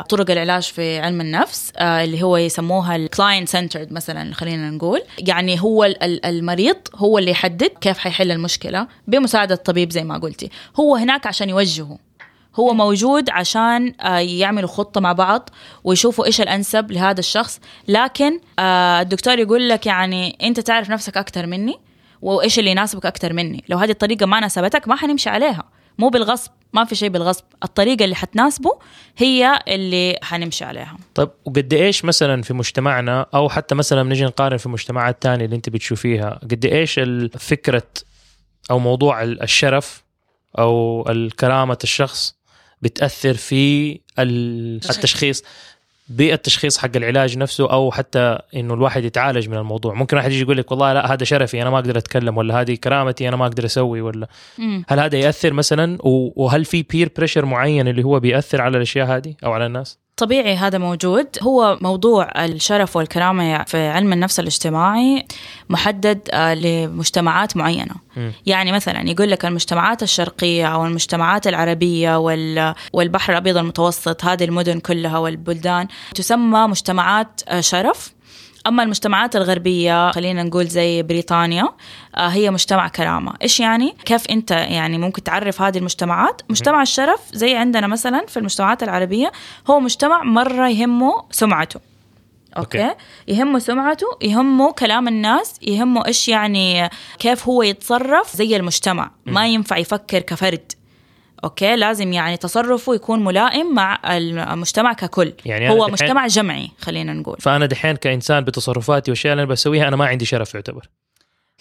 [SPEAKER 5] طرق العلاج في علم النفس آه، اللي هو يسموها ال client centered مثلا خلينا نقول. يعني هو ال- ال- المريض هو اللي يحدد كيف حيحل المشكلة بمساعدة الطبيب زي ما قلتي. هو هناك عشان يوجهه. هو موجود عشان آه، يعملوا خطة مع بعض ويشوفوا إيش الأنسب لهذا الشخص. لكن آه، الدكتور يقول لك يعني أنت تعرف نفسك أكثر مني وإيش اللي يناسبك أكثر مني. لو هذه الطريقة ما ناسبتك ما حنمشي عليها. مو بالغصب ما في شيء بالغصب. الطريقة اللي حتناسبه هي اللي حنمشي عليها.
[SPEAKER 3] طيب وقد إيش مثلا في مجتمعنا أو حتى مثلا بنجي نقارن في مجتمعات تانية اللي أنت بتشوفيها قد إيش فكرة أو موضوع ال- الشرف أو الكرامه الشخص بتأثر في ال- التشخيص. بالتشخيص حق العلاج نفسه أو حتى إنه الواحد يتعالج من الموضوع. ممكن واحد يجي يقول لك والله لا هذا شرفي أنا ما أقدر أتكلم ولا هذه كرامتي أنا ما أقدر أسوي ولا هل هذا يأثر مثلا؟ وهل في peer pressure معين اللي هو بيأثر على الأشياء هذه أو على الناس؟
[SPEAKER 5] طبيعي هذا موجود. هو موضوع الشرف والكرامة في علم النفس الاجتماعي محدد آه، لمجتمعات معينة.
[SPEAKER 3] مم.
[SPEAKER 5] يعني مثلا يقول لك المجتمعات الشرقية أو المجتمعات العربية وال- والبحر الأبيض المتوسط هذه المدن كلها والبلدان تسمى مجتمعات آه، شرف. أما المجتمعات الغربية خلينا نقول زي بريطانيا آه، هي مجتمع كرامة إيش يعني؟ كيف أنت يعني ممكن تعرف هذه المجتمعات؟ مجتمع الشرف زي عندنا مثلا في المجتمعات العربية هو مجتمع مرة يهمه سمعته Okay.
[SPEAKER 3] Okay.
[SPEAKER 5] يهمه سمعته يهمه كلام الناس يهمه إيش يعني كيف هو يتصرف زي المجتمع ما ينفع يفكر كفرد okay؟ لازم يعني تصرفه يكون ملائم مع المجتمع ككل.
[SPEAKER 3] يعني
[SPEAKER 5] هو مجتمع جمعي خلينا نقول.
[SPEAKER 3] فأنا دحين كإنسان بتصرفاتي والاشياء اللي أنا بسويها أنا ما عندي شرف يعتبر.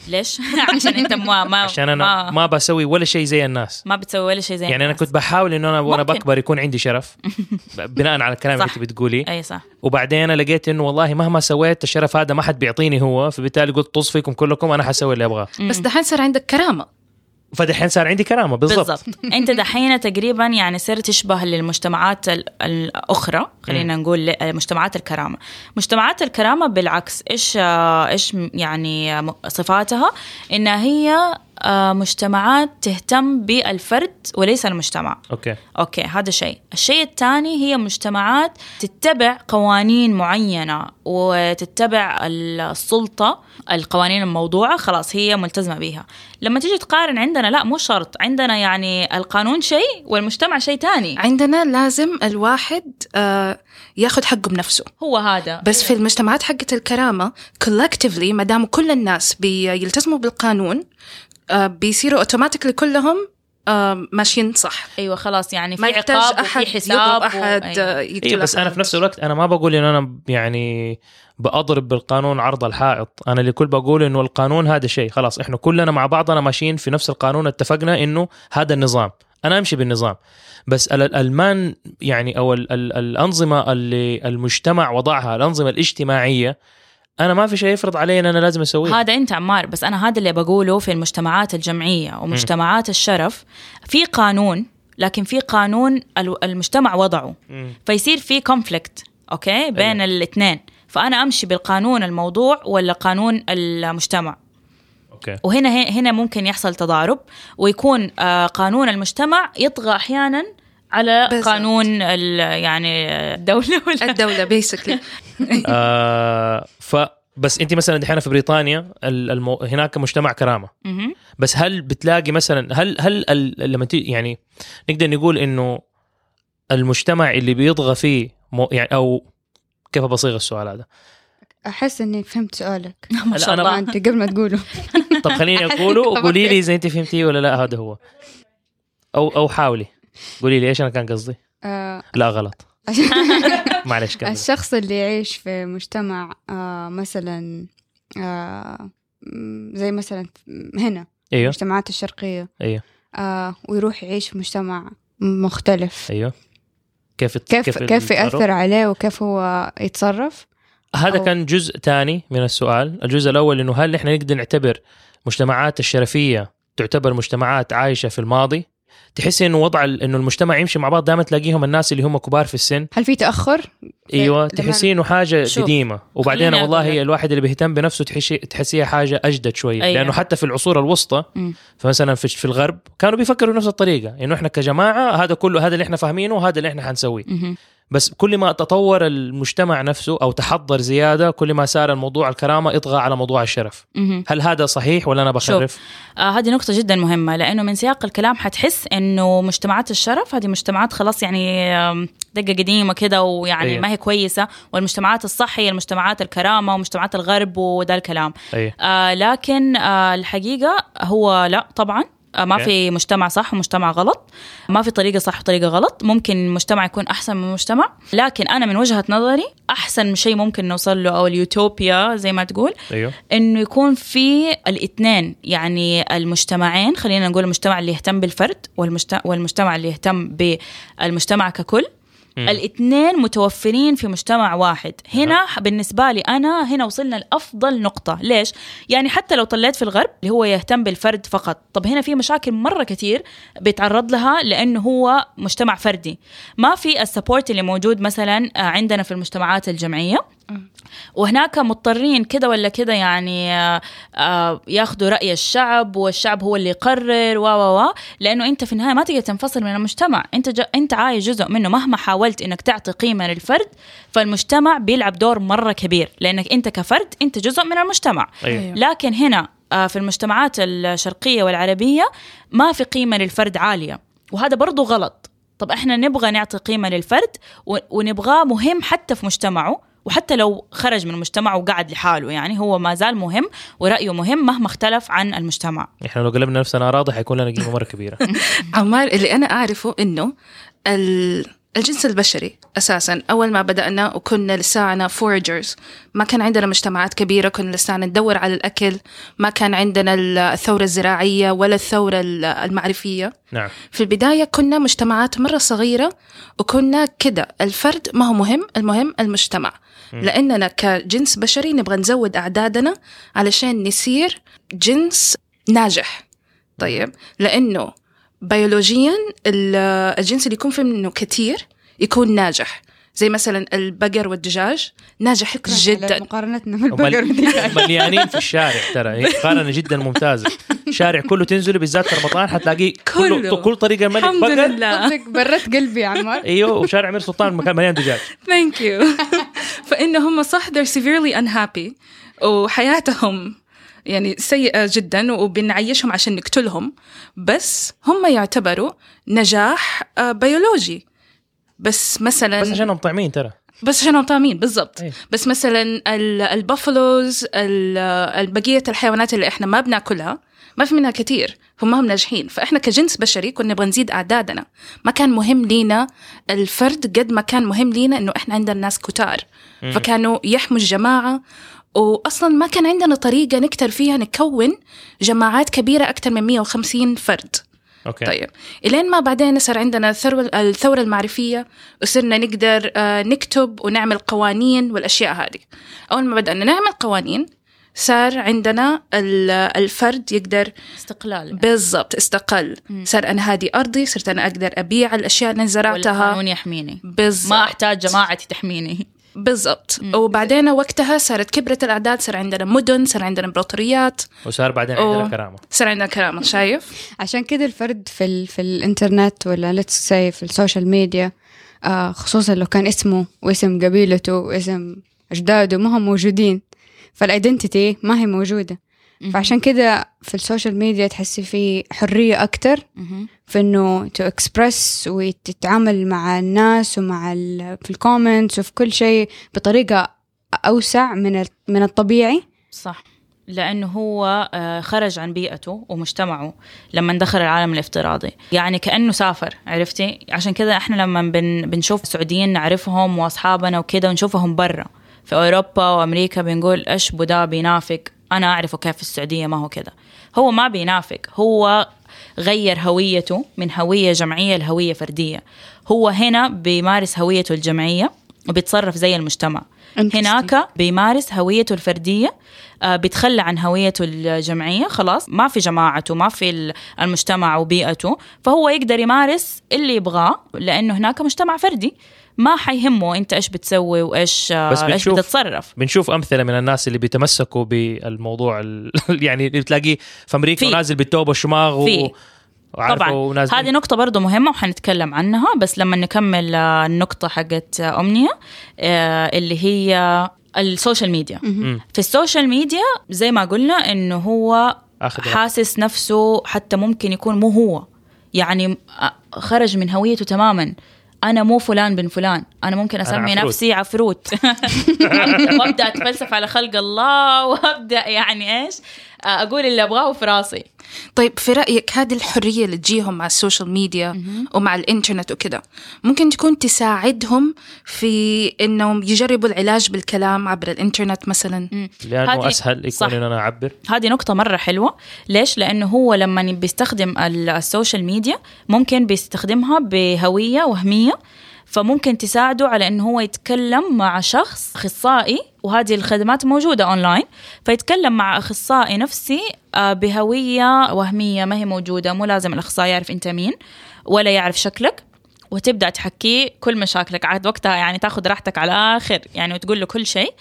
[SPEAKER 5] ليش؟ عشان أنت ما ما
[SPEAKER 3] عشان أنا
[SPEAKER 5] ما,
[SPEAKER 3] ما بسوي ولا شيء زي الناس.
[SPEAKER 5] ما بتسوي ولا شيء زي
[SPEAKER 3] يعني أنا
[SPEAKER 5] الناس.
[SPEAKER 3] كنت بحاول إنه أنا
[SPEAKER 5] وأنا.
[SPEAKER 3] بكبر يكون عندي شرف بناء على الكلام اللي. أنت بتقولي.
[SPEAKER 5] أي صح.
[SPEAKER 3] وبعدين أنا لقيت إنه والله مهما سويت الشرف هذا ما حد بيعطيني هو فبالتالي قلت طز فيكم كلكم أنا حسوي اللي أبغاه.
[SPEAKER 4] بس دحين صار عندك كرامة.
[SPEAKER 3] فدحين صار عندي كرامة بالضبط.
[SPEAKER 5] بالضبط. أنت دحين تقريبا يعني صرت تشبه للمجتمعات ال- الأخرى خلينا نقول مجتمعات الكرامة. مجتمعات الكرامة بالعكس إيش آه، إيش يعني م- صفاتها؟ انها هي آه، مجتمعات تهتم بالفرد وليس المجتمع.
[SPEAKER 3] Okay.
[SPEAKER 5] Okay هذا شيء. الشيء الثاني هي مجتمعات تتبع قوانين معينة وتتبع السلطة القوانين الموضوعة خلاص هي ملتزمة بها لما تيجي تقارن عندنا لا مو شرط. عندنا يعني القانون شيء والمجتمع شيء تاني
[SPEAKER 4] عندنا لازم الواحد آه ياخذ حقه بنفسه.
[SPEAKER 5] هو هذا.
[SPEAKER 4] بس في المجتمعات حقت الكرامة collectively ما دام كل الناس بيلتزموا بالقانون آه بيصيروا اوتوماتيكلي كلهم آه ماشيين صح.
[SPEAKER 5] أيوه خلاص يعني في
[SPEAKER 4] ما يحتاج
[SPEAKER 5] عقاب
[SPEAKER 4] أحد
[SPEAKER 5] وفي
[SPEAKER 4] يضرب
[SPEAKER 5] حساب
[SPEAKER 4] أحد
[SPEAKER 5] و...
[SPEAKER 4] آه،
[SPEAKER 5] أيوة.
[SPEAKER 4] يقتل
[SPEAKER 3] أيوه بس. أنا في نفس الوقت أنا ما بقول إنه أنا يعني بأضرب بالقانون عرض الحائط. أنا اللي كل بقول إنه القانون هذا شيء. خلاص إحنا كلنا مع بعضنا ماشيين في نفس القانون اتفقنا إنه هذا النظام. أنا أمشي بالنظام. بس ال- الالمان يعني أو ال- ال- الأنظمة اللي المجتمع وضعها الأنظمة الاجتماعية أنا ما في شيء يفرض علي إن أنا لازم أسويه.
[SPEAKER 5] هذا أنت عمار بس أنا هذا اللي بقوله في المجتمعات الجمعية ومجتمعات الشرف. في قانون لكن في قانون ال- المجتمع وضعه.
[SPEAKER 3] مم.
[SPEAKER 5] فيصير في كونفليكت Okay؟ بين
[SPEAKER 3] أيوة.
[SPEAKER 5] الاثنين. فأنا أمشي بالقانون الموضوع ولا قانون المجتمع.
[SPEAKER 3] Okay.
[SPEAKER 5] وهنا هنا ممكن يحصل تضارب ويكون آه، قانون المجتمع يطغى أحيانا على
[SPEAKER 4] بالضبط.
[SPEAKER 5] قانون ال- يعني الدولة ولا
[SPEAKER 4] الدولة basically
[SPEAKER 3] آه ف بس انت مثلا دحين في بريطانيا ال- المو... هناك مجتمع
[SPEAKER 5] كرامة.
[SPEAKER 3] بس هل بتلاقي مثلا هل هل ال- لما تي يعني نقدر نقول إنه المجتمع اللي بيطغى فيه مو يعني أو كيف بصيغ السؤال هذا؟
[SPEAKER 6] أحس إني فهمت سؤالك.
[SPEAKER 5] ما شاء
[SPEAKER 3] أنا-
[SPEAKER 5] الله.
[SPEAKER 6] أنت قبل ما تقوله.
[SPEAKER 3] طب خليني أقوله وقولي لي إذا أنت فهمتيه ولا لا هذا هو. أو أو حاولي. قولي لي إيش أنا كان قصدي؟
[SPEAKER 6] آه،
[SPEAKER 3] لا غلط. معلش كمل.
[SPEAKER 6] الشخص اللي يعيش في مجتمع آه مثلا آه زي مثلا هنا
[SPEAKER 3] أيوه.
[SPEAKER 6] المجتمعات الشرقية.
[SPEAKER 3] أيوه.
[SPEAKER 6] آه ويروح يعيش في مجتمع مختلف.
[SPEAKER 3] أيوه. كيف
[SPEAKER 6] كيف كيف يأثر عليه وكيف هو يتصرف؟
[SPEAKER 3] هذا
[SPEAKER 6] أو-
[SPEAKER 3] كان جزء ثاني من السؤال. الجزء الأول إنه هل إحنا نقدر نعتبر مجتمعات الشرفية تعتبر مجتمعات عايشة في الماضي؟ تحس إنه وضع ال- إنه المجتمع يمشي مع بعض دائما تلاقيهم الناس اللي هم كبار في السن
[SPEAKER 6] هل في تأخر؟ أيوه
[SPEAKER 3] تحسي إنه حاجة
[SPEAKER 5] شوف،
[SPEAKER 3] قديمة وبعدين والله
[SPEAKER 5] لك.
[SPEAKER 3] الواحد اللي بيهتم بنفسه تحسي تحسيها حاجة أجدد شوية
[SPEAKER 5] أيوة.
[SPEAKER 3] لأنه حتى في العصور الوسطى. فمثلا في في الغرب كانوا بيفكروا بنفس الطريقة إنه إحنا كجماعة هذا كله هذا اللي إحنا فاهمينه وهذا اللي إحنا حنسويه. بس كل ما تطور المجتمع نفسه أو تحضر زيادة كل ما صار الموضوع الكرامة يطغى على موضوع الشرف.
[SPEAKER 5] مهم.
[SPEAKER 3] هل هذا صحيح ولا أنا بخرف؟
[SPEAKER 5] آه هذه نقطة جدا مهمة لأنه من سياق الكلام حتحس إنه مجتمعات الشرف هذه مجتمعات خلاص يعني آم، دقة قديمة كده ويعني
[SPEAKER 3] أيوة.
[SPEAKER 5] ما هي كويسة والمجتمعات الصح هي المجتمعات الكرامة ومجتمعات الغرب وده الكلام.
[SPEAKER 3] اي
[SPEAKER 5] آه لكن آه الحقيقة هو لا طبعا. ما
[SPEAKER 3] أوكي.
[SPEAKER 5] في مجتمع صح ومجتمع غلط ما في طريقة صح وطريقة غلط ممكن مجتمع يكون أحسن من مجتمع لكن أنا من وجهة نظري أحسن شيء ممكن نوصل له أو اليوتوبيا زي ما تقول
[SPEAKER 3] أيوه
[SPEAKER 5] إنه يكون في الاثنين يعني المجتمعين خلينا نقول المجتمع اللي يهتم بالفرد والمجتمع, والمجتمع اللي يهتم بالمجتمع ككل. الاثنين متوفرين في مجتمع واحد. هنا بالنسبة لي أنا هنا وصلنا لأفضل نقطة. ليش؟ يعني حتى لو طلعت في الغرب اللي هو يهتم بالفرد فقط. طب هنا في مشاكل مرة كتير بيتعرض لها لأنه هو مجتمع فردي. ما في السبورت اللي موجود مثلا عندنا في المجتمعات الجمعية. وهناك مضطرين كده ولا كده يعني آه، آه، ياخذوا رأي الشعب والشعب هو اللي يقرر و و و. لأنه أنت في النهاية ما تقدر تنفصل من المجتمع. أنت ج... أنت عايش جزء منه مهما حاولت إنك تعطي قيمة للفرد فالمجتمع بيلعب دور مرة كبير. لأنك أنت كفرد أنت جزء من المجتمع.
[SPEAKER 3] أيوه.
[SPEAKER 5] لكن هنا آه، في المجتمعات الشرقية والعربية ما في قيمة للفرد عالية. وهذا برضو غلط. طب إحنا نبغى نعطي قيمة للفرد و- ونبغاه مهم حتى في مجتمعه. وحتى لو خرج من المجتمع وقعد لحاله يعني هو ما زال مهم ورأيه مهم مهما اختلف عن المجتمع.
[SPEAKER 3] إحنا لو قلبنا نفسنا راضي حيكون لنا قيمة مرة كبيرة.
[SPEAKER 4] عمار اللي أنا أعرفه إنه ال- الجنس البشري أساسا أول ما بدأنا وكنا لسانا فورجرز ما كان عندنا مجتمعات كبيرة كنا لسانا ندور على الأكل ما كان عندنا الثورة الزراعية ولا الثورة ال- المعرفية.
[SPEAKER 3] نعم.
[SPEAKER 4] في البداية كنا مجتمعات مرة صغيرة وكنا كده الفرد ما هو مهم المهم المجتمع. لأننا كجنس بشري نبغى نزود أعدادنا علشان نصير جنس ناجح. طيب لأنه بيولوجيا ال- الجنس اللي يكون فيه منه كتير يكون ناجح. زي مثلا البقر والدجاج ناجح جدا.
[SPEAKER 6] مقارنتنا بالبقر
[SPEAKER 3] ومل- مليانين في الشارع ترى. هي مقارنه جدا ممتازة. الشارع كله تنزل بالذات في رمضان حتلاقيه كله
[SPEAKER 4] كله.
[SPEAKER 3] كل طريقة الملك
[SPEAKER 4] الحمد
[SPEAKER 3] بقر.
[SPEAKER 4] لله.
[SPEAKER 6] بردت قلبي يا عمار
[SPEAKER 3] أيوه وشارع امير سلطان مكان مليان دجاج.
[SPEAKER 4] thank you فإن هم صح they're severely unhappy. وحياتهم يعني سيئة جدا وبنعيشهم عشان نقتلهم. بس هم يعتبروا نجاح آه، بيولوجي بس مثلا
[SPEAKER 3] بس عشانهم طعمين ترى.
[SPEAKER 4] بس عشانهم طعمين بالضبط.
[SPEAKER 3] أي.
[SPEAKER 4] بس مثلا ال- ال buffaloes ال- البقية الحيوانات اللي إحنا ما بناكلها ما في منها كتير هم هم ناجحين. فإحنا كجنس بشري كنا نبغى نزيد أعدادنا. ما كان مهم لينا الفرد قد ما كان مهم لينا إنه إحنا عندنا ناس كتار. فكانوا يحموا الجماعة واصلا ما كان عندنا طريقة نقدر فيها نكون جماعات كبيرة أكثر من 150 فرد.
[SPEAKER 3] أوكي.
[SPEAKER 4] طيب. إلين ما بعدين صار عندنا الثروه الثورة المعرفية وصرنا نقدر آه، نكتب ونعمل قوانين والأشياء هذه. أول ما بدأنا نعمل قوانين صار عندنا ال- الفرد يقدر
[SPEAKER 5] استقلال.
[SPEAKER 4] بالضبط استقل. صار أنا هذه أرضي صرت أنا أقدر أبيع الأشياء اللي زرعتها.
[SPEAKER 5] والقانون يحميني.
[SPEAKER 4] بالضبط.
[SPEAKER 5] ما أحتاج جماعتي تحميني.
[SPEAKER 4] بالضبط. وبعدين وقتها صارت كبرت الأعداد صار عندنا مدن صار عندنا امبراطوريات
[SPEAKER 3] وصار بعدين
[SPEAKER 4] أوه.
[SPEAKER 3] عندنا كرامة.
[SPEAKER 4] صار عندنا كرامة شايف؟
[SPEAKER 6] عشان كده الفرد في ال في الإنترنت ولا let's say في ال social media آه خصوصا لو كان اسمه واسم قبيلته واسم أجداده ما هم موجودين. فال identity ما هي موجودة. فعشان كده في ال social media تحسي في حرية أكتر في إنه to express وتتعامل مع الناس ومع ال في ال comments وفي كل شيء بطريقة أوسع من من الطبيعي.
[SPEAKER 5] صح. لأنه هو آه، خرج عن بيئته ومجتمعه لما دخل العالم الافتراضي. يعني كأنه سافر عرفتي؟ عشان كذا إحنا لما بن بنشوف سعوديين نعرفهم وأصحابنا وكذا ونشوفهم برا. في أوروبا وأمريكا بنقول إيش بدا بينافق أنا أعرفه كيف في السعودية ما هو كذا. هو ما بينافق. هو غير هويته من هوية جمعية لهوية فردية. هو هنا بيمارس هويته الجمعية وبيتصرف زي المجتمع. هناك بيمارس هويته الفردية آه، بيتخلى عن هويته الجمعية خلاص. ما في جماعته ما في ال- المجتمع وبيئته. فهو يقدر يمارس اللي يبغاه لأنه هناك مجتمع فردي. ما حيهمه انت إيش بتسوي وإيش آه،
[SPEAKER 3] بس إيش
[SPEAKER 5] بتتصرف.
[SPEAKER 3] بنشوف أمثلة من الناس اللي بيتمسكوا بالموضوع ال... يعني اللي بتلاقيه في أمريكا
[SPEAKER 5] في.
[SPEAKER 3] ونازل بالتوب والشماغ
[SPEAKER 5] في.
[SPEAKER 3] و... وعارفه
[SPEAKER 5] طبعا.
[SPEAKER 3] ونازل
[SPEAKER 5] هذه نقطة برضو مهمة وحنتكلم عنها بس لما نكمل آه، النقطة حقت آه، أمنية اللي هي ال social
[SPEAKER 3] media.
[SPEAKER 5] في ال social media زي ما قلنا إنه هو حاسس نفسه حتى ممكن يكون مو هو. يعني خرج من هويته تماما. أنا مو فلان بن فلان. أنا ممكن أسمي
[SPEAKER 3] عفروت.
[SPEAKER 5] نفسي عفروت. وأبدأ أتفلسف على خلق الله وأبدأ يعني إيش؟ أقول اللي أبغاه في راسي.
[SPEAKER 4] طيب في رأيك هذه الحرية اللي تجيهم مع ال social media ومع الإنترنت وكده ممكن تكون تساعدهم في إنهم يجربوا العلاج بالكلام عبر الإنترنت مثلا؟
[SPEAKER 3] لأنه
[SPEAKER 5] هذه-
[SPEAKER 3] أسهل يكون
[SPEAKER 5] صح.
[SPEAKER 3] ان أنا اعبر
[SPEAKER 5] هذه نقطة مرة حلوة. ليش؟ لأنه هو لما بيستخدم ال- ال social media ممكن بيستخدمها بهوية وهمية فممكن تساعده على إنه هو يتكلم مع شخص أخصائي وهذه الخدمات موجودة اونلاين فيتكلم مع أخصائي نفسي آه، بهوية وهمية ما هي موجودة مو لازم الأخصائي يعرف أنت مين ولا يعرف شكلك. وتبدأ تحكيه كل مشاكلك. عاد وقتها يعني تاخذ راحتك على الآخر يعني وتقول له كل شيء.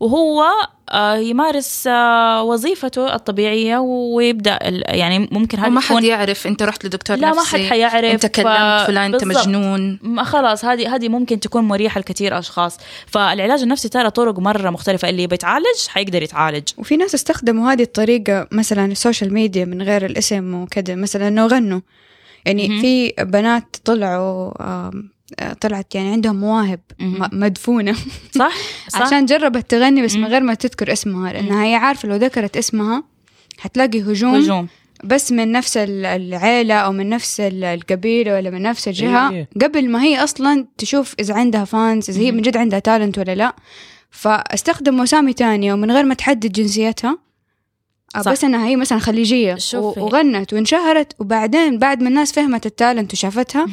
[SPEAKER 5] وهو آه، يمارس آه، وظيفته الطبيعية ويبدأ ال- يعني ممكن هذا
[SPEAKER 4] وما حد يعرف أنت رحت لدكتور
[SPEAKER 5] لا ما
[SPEAKER 4] نفسي
[SPEAKER 5] حد حيعرف.
[SPEAKER 4] أنت كلمت فلان أنت
[SPEAKER 5] بالضبط.
[SPEAKER 4] مجنون.
[SPEAKER 5] ما خلاص هذه هذه ممكن تكون مريحة لكثير أشخاص. فالعلاج النفسي ترى طرق مرة مختلفة. اللي بيتعالج حيقدر يتعالج.
[SPEAKER 6] وفي ناس استخدموا هذه الطريقة مثلا ال social media من غير الاسم وكذا مثلا انه غنوا يعني. في بنات طلعوا طلعت يعني عندهم مواهب
[SPEAKER 5] مهم.
[SPEAKER 6] م- مدفونة.
[SPEAKER 5] صح؟ صح.
[SPEAKER 6] عشان جربت تغني بس من. غير ما تذكر اسمها لأنها هي عارفة لو ذكرت اسمها حتلاقي هجوم,
[SPEAKER 5] هجوم.
[SPEAKER 6] بس من نفس ال- العيلة أو من نفس ال- القبيلة ولا من نفس الجهة.
[SPEAKER 3] إيه.
[SPEAKER 6] قبل ما هي أصلا تشوف إذا عندها fans إذا هي من جد عندها talent ولا لا. فاستخدموا أسامي تانية ومن غير ما تحدد جنسيتها. آه،
[SPEAKER 5] صح.
[SPEAKER 6] بس إنها هي مثلا خليجية.
[SPEAKER 5] شوفي.
[SPEAKER 6] وغنت وانشهرت وبعدين بعد ما الناس فهمت التالنت وشافتها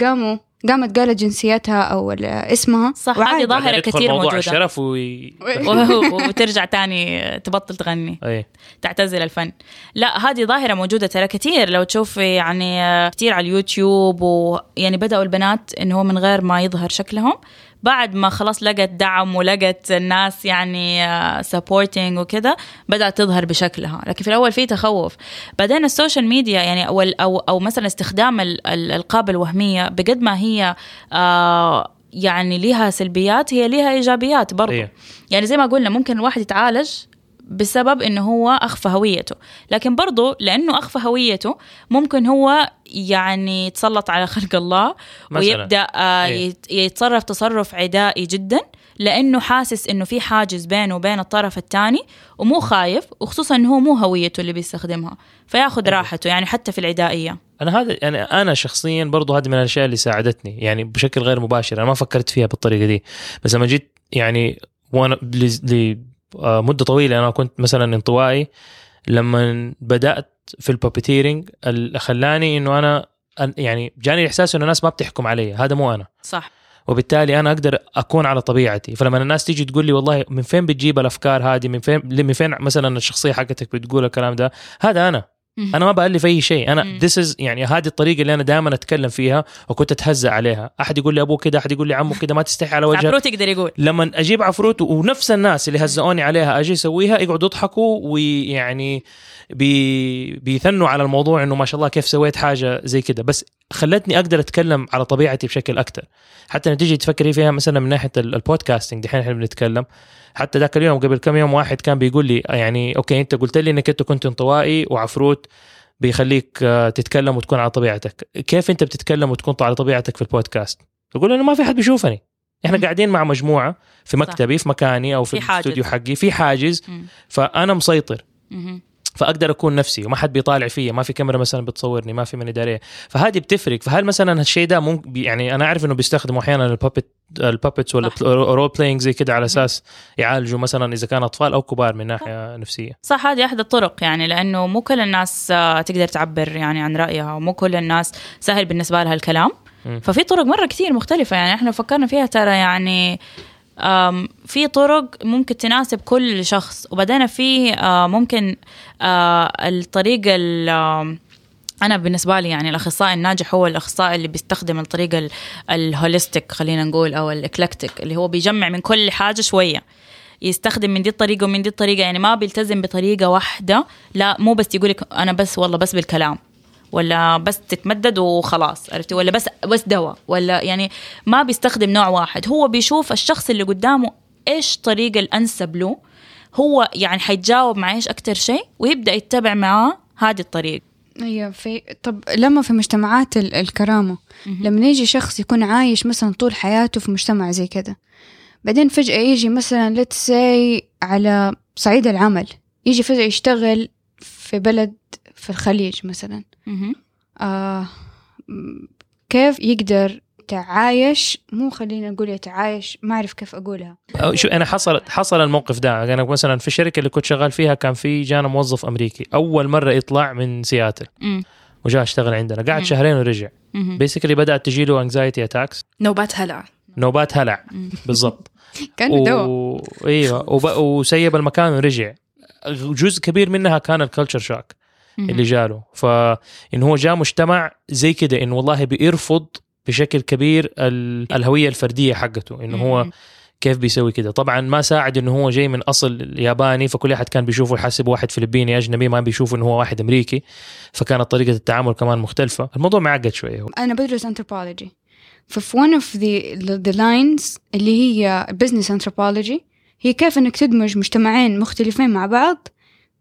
[SPEAKER 6] قاموا قامت قالت جنسيتها أو اسمها.
[SPEAKER 5] صح. هذه
[SPEAKER 3] ظاهرة
[SPEAKER 5] كثير
[SPEAKER 3] موضوع
[SPEAKER 5] موجودة.
[SPEAKER 3] الشرف وي...
[SPEAKER 5] و- وترجع تاني تبطل تغني. تعتزل الفن. لا هذه ظاهرة موجودة ترى كثير. لو تشوفي يعني كثير على اليوتيوب ويعني بدأوا البنات إنه هو من غير ما يظهر شكلهم. بعد ما خلاص لقت دعم ولقت الناس يعني supporting وكذا بدأت تظهر بشكلها. لكن في الأول في تخوف. بعدين ال social media يعني أو أو, أو مثلا استخدام ال- الألقاب الوهمية بقد ما هي آه يعني لها سلبيات هي لها إيجابيات برضو.
[SPEAKER 3] إيه.
[SPEAKER 5] يعني زي ما قلنا ممكن الواحد يتعالج بسبب إنه هو أخفى هويته لكن برضو لأنه أخفى هويته ممكن هو يعني يتسلط على خلق الله
[SPEAKER 3] مثلاً.
[SPEAKER 5] ويبدأ آه
[SPEAKER 3] إيه.
[SPEAKER 5] يت- يتصرف تصرف عدائي جدا لأنه حاسس إنه في حاجز بينه وبين الطرف الثاني ومو خايف وخصوصا إنه هو مو هويته اللي بيستخدمها فياخذ
[SPEAKER 3] أيوة.
[SPEAKER 5] راحته يعني حتى في العدائية
[SPEAKER 3] أنا هذا يعني أنا شخصيا برضو هذه من الأشياء اللي ساعدتني يعني بشكل غير مباشر أنا ما فكرت فيها بالطريقة دي بس لما جيت يعني وأنا لمده طويلة. أنا كنت مثلا انطوائي لما بدأت في البابيتيرنج خلاني إنه أنا يعني جاني الاحساس إنه الناس ما بتحكم علي. هذا مو أنا.
[SPEAKER 5] صح.
[SPEAKER 3] وبالتالي أنا أقدر أكون على طبيعتي. فلما الناس تيجي تقول لي والله من فين بتجيب الأفكار هذه؟ من فين من فين مثلا الشخصية حقتك بتقول الكلام ده؟ هذا
[SPEAKER 5] أنا.
[SPEAKER 3] أنا ما بالف أي شيء.
[SPEAKER 5] أنا.
[SPEAKER 3] this is يعني هذه الطريقة اللي أنا دائما أتكلم فيها وكنت أتهزأ عليها. أحد يقول لي أبوه كده أحد يقول لي عمه كده ما تستحي على وجهك.
[SPEAKER 5] عفروت يقدر يقول.
[SPEAKER 3] لما أجيب عفروت ونفس الناس اللي هزئوني عليها أجي أسويها يقعدوا يضحكوا ويعني بي بيثنوا على الموضوع إنه ما شاء الله كيف سويت حاجة زي كده. بس خلتني أقدر أتكلم على طبيعتي بشكل أكثر حتى لما تيجي تفكري فيها مثلا من ناحية ال- ال podcasting دحين إحنا بنتكلم حتى ذاك اليوم قبل كم يوم واحد كان بيقول لي يعني okay أنت قلت لي إنك أنت كنت انطوائي وعفروت بيخليك آه، تتكلم وتكون على طبيعتك كيف أنت بتتكلم وتكون على طبيعتك في البودكاست يقول انه ما في حد بيشوفني
[SPEAKER 5] إحنا.
[SPEAKER 3] قاعدين مع مجموعة في مكتبي في مكاني أو في,
[SPEAKER 5] في.
[SPEAKER 3] الاستوديو حقي في حاجز
[SPEAKER 5] مم.
[SPEAKER 3] فأنا مسيطر
[SPEAKER 5] مهم.
[SPEAKER 3] فأقدر أكون نفسي وما حد بيطالع فيا ما في كاميرا مثلا بتصورني ما في من اداريه فهذه بتفرق. فهل مثلا هالشيء ده ممكن يعني أنا أعرف إنه بيستخدموا أحيانا ال puppet ال
[SPEAKER 5] puppets
[SPEAKER 3] ولا. role playing زي كده على أساس يعالجوا مثلا إذا كان أطفال أو كبار من ناحية نفسية.
[SPEAKER 5] صح هذه أحد الطرق يعني لأنه مو كل الناس آه، تقدر تعبر يعني عن رأيها ومو كل الناس سهل بالنسبة لها الكلام. ففي طرق مرة كثير مختلفة يعني إحنا فكرنا فيها ترى يعني في طرق ممكن تناسب كل شخص وبعدين في آه، ممكن آه، الطريقة ال- آم، أنا بالنسبة لي يعني الأخصائي الناجح هو الأخصائي اللي بيستخدم الطريقة ال- الهوليستيك خلينا نقول أو الاكلكتيك اللي هو بيجمع من كل حاجة شوية. يستخدم من دي الطريقة ومن دي الطريقة يعني ما بيلتزم بطريقة واحدة لا مو بس يقول لك أنا بس والله بس بالكلام. ولا بس تتمدد وخلاص عرفتي؟ ولا بس بس دواء ولا يعني ما بيستخدم نوع واحد. هو بيشوف الشخص اللي قدامه إيش الطريقة الأنسب له. هو يعني حيتجاوب مع إيش أكثر شيء ويبدأ يتبع معاه هذه الطريقة.
[SPEAKER 6] أيوه في طب لما في مجتمعات ال- الكرامة لما يجي شخص يكون عايش مثلا طول حياته في مجتمع زي كده بعدين فجأة يجي مثلا say على صعيد العمل يجي فجأة يشتغل في بلد في الخليج مثلا. آه كيف يقدر يتعايش؟ مو خلينا نقول يتعايش ما أعرف كيف أقولها.
[SPEAKER 3] أو شو أنا حصل حصل الموقف ده. أنا مثلا في الشركة اللي كنت شغال فيها كان في جانا موظف أمريكي. أول مرة يطلع من سياتل. وجاء اشتغل عندنا. قعد. شهرين ورجع. basically بدأت تجي له anxiety attacks
[SPEAKER 4] نوبات هلع.
[SPEAKER 3] نوبات هلع. بالضبط.
[SPEAKER 6] كان دواء.
[SPEAKER 3] و... إيوه. وب... وسيب المكان ورجع. جزء كبير منها كان الكلتشر شوك
[SPEAKER 5] مهم.
[SPEAKER 3] اللي جاله. فإن هو جاء مجتمع زي كده إنه والله بيرفض بشكل كبير ال... الهوية الفردية حقته إنه هو. كيف بيسوي كده. طبعا ما ساعد انه هو جاي من أصل ياباني فكل أحد كان بيشوفه يحسب واحد فلبيني أجنبي ما بيشوفه انه هو واحد أمريكي. فكانت طريقة التعامل كمان مختلفة. الموضوع معقد شوية هو.
[SPEAKER 6] أنا بدرس anthropology. ففي one of the, the lines اللي هي business anthropology هي كيف إنك تدمج مجتمعين مختلفين مع بعض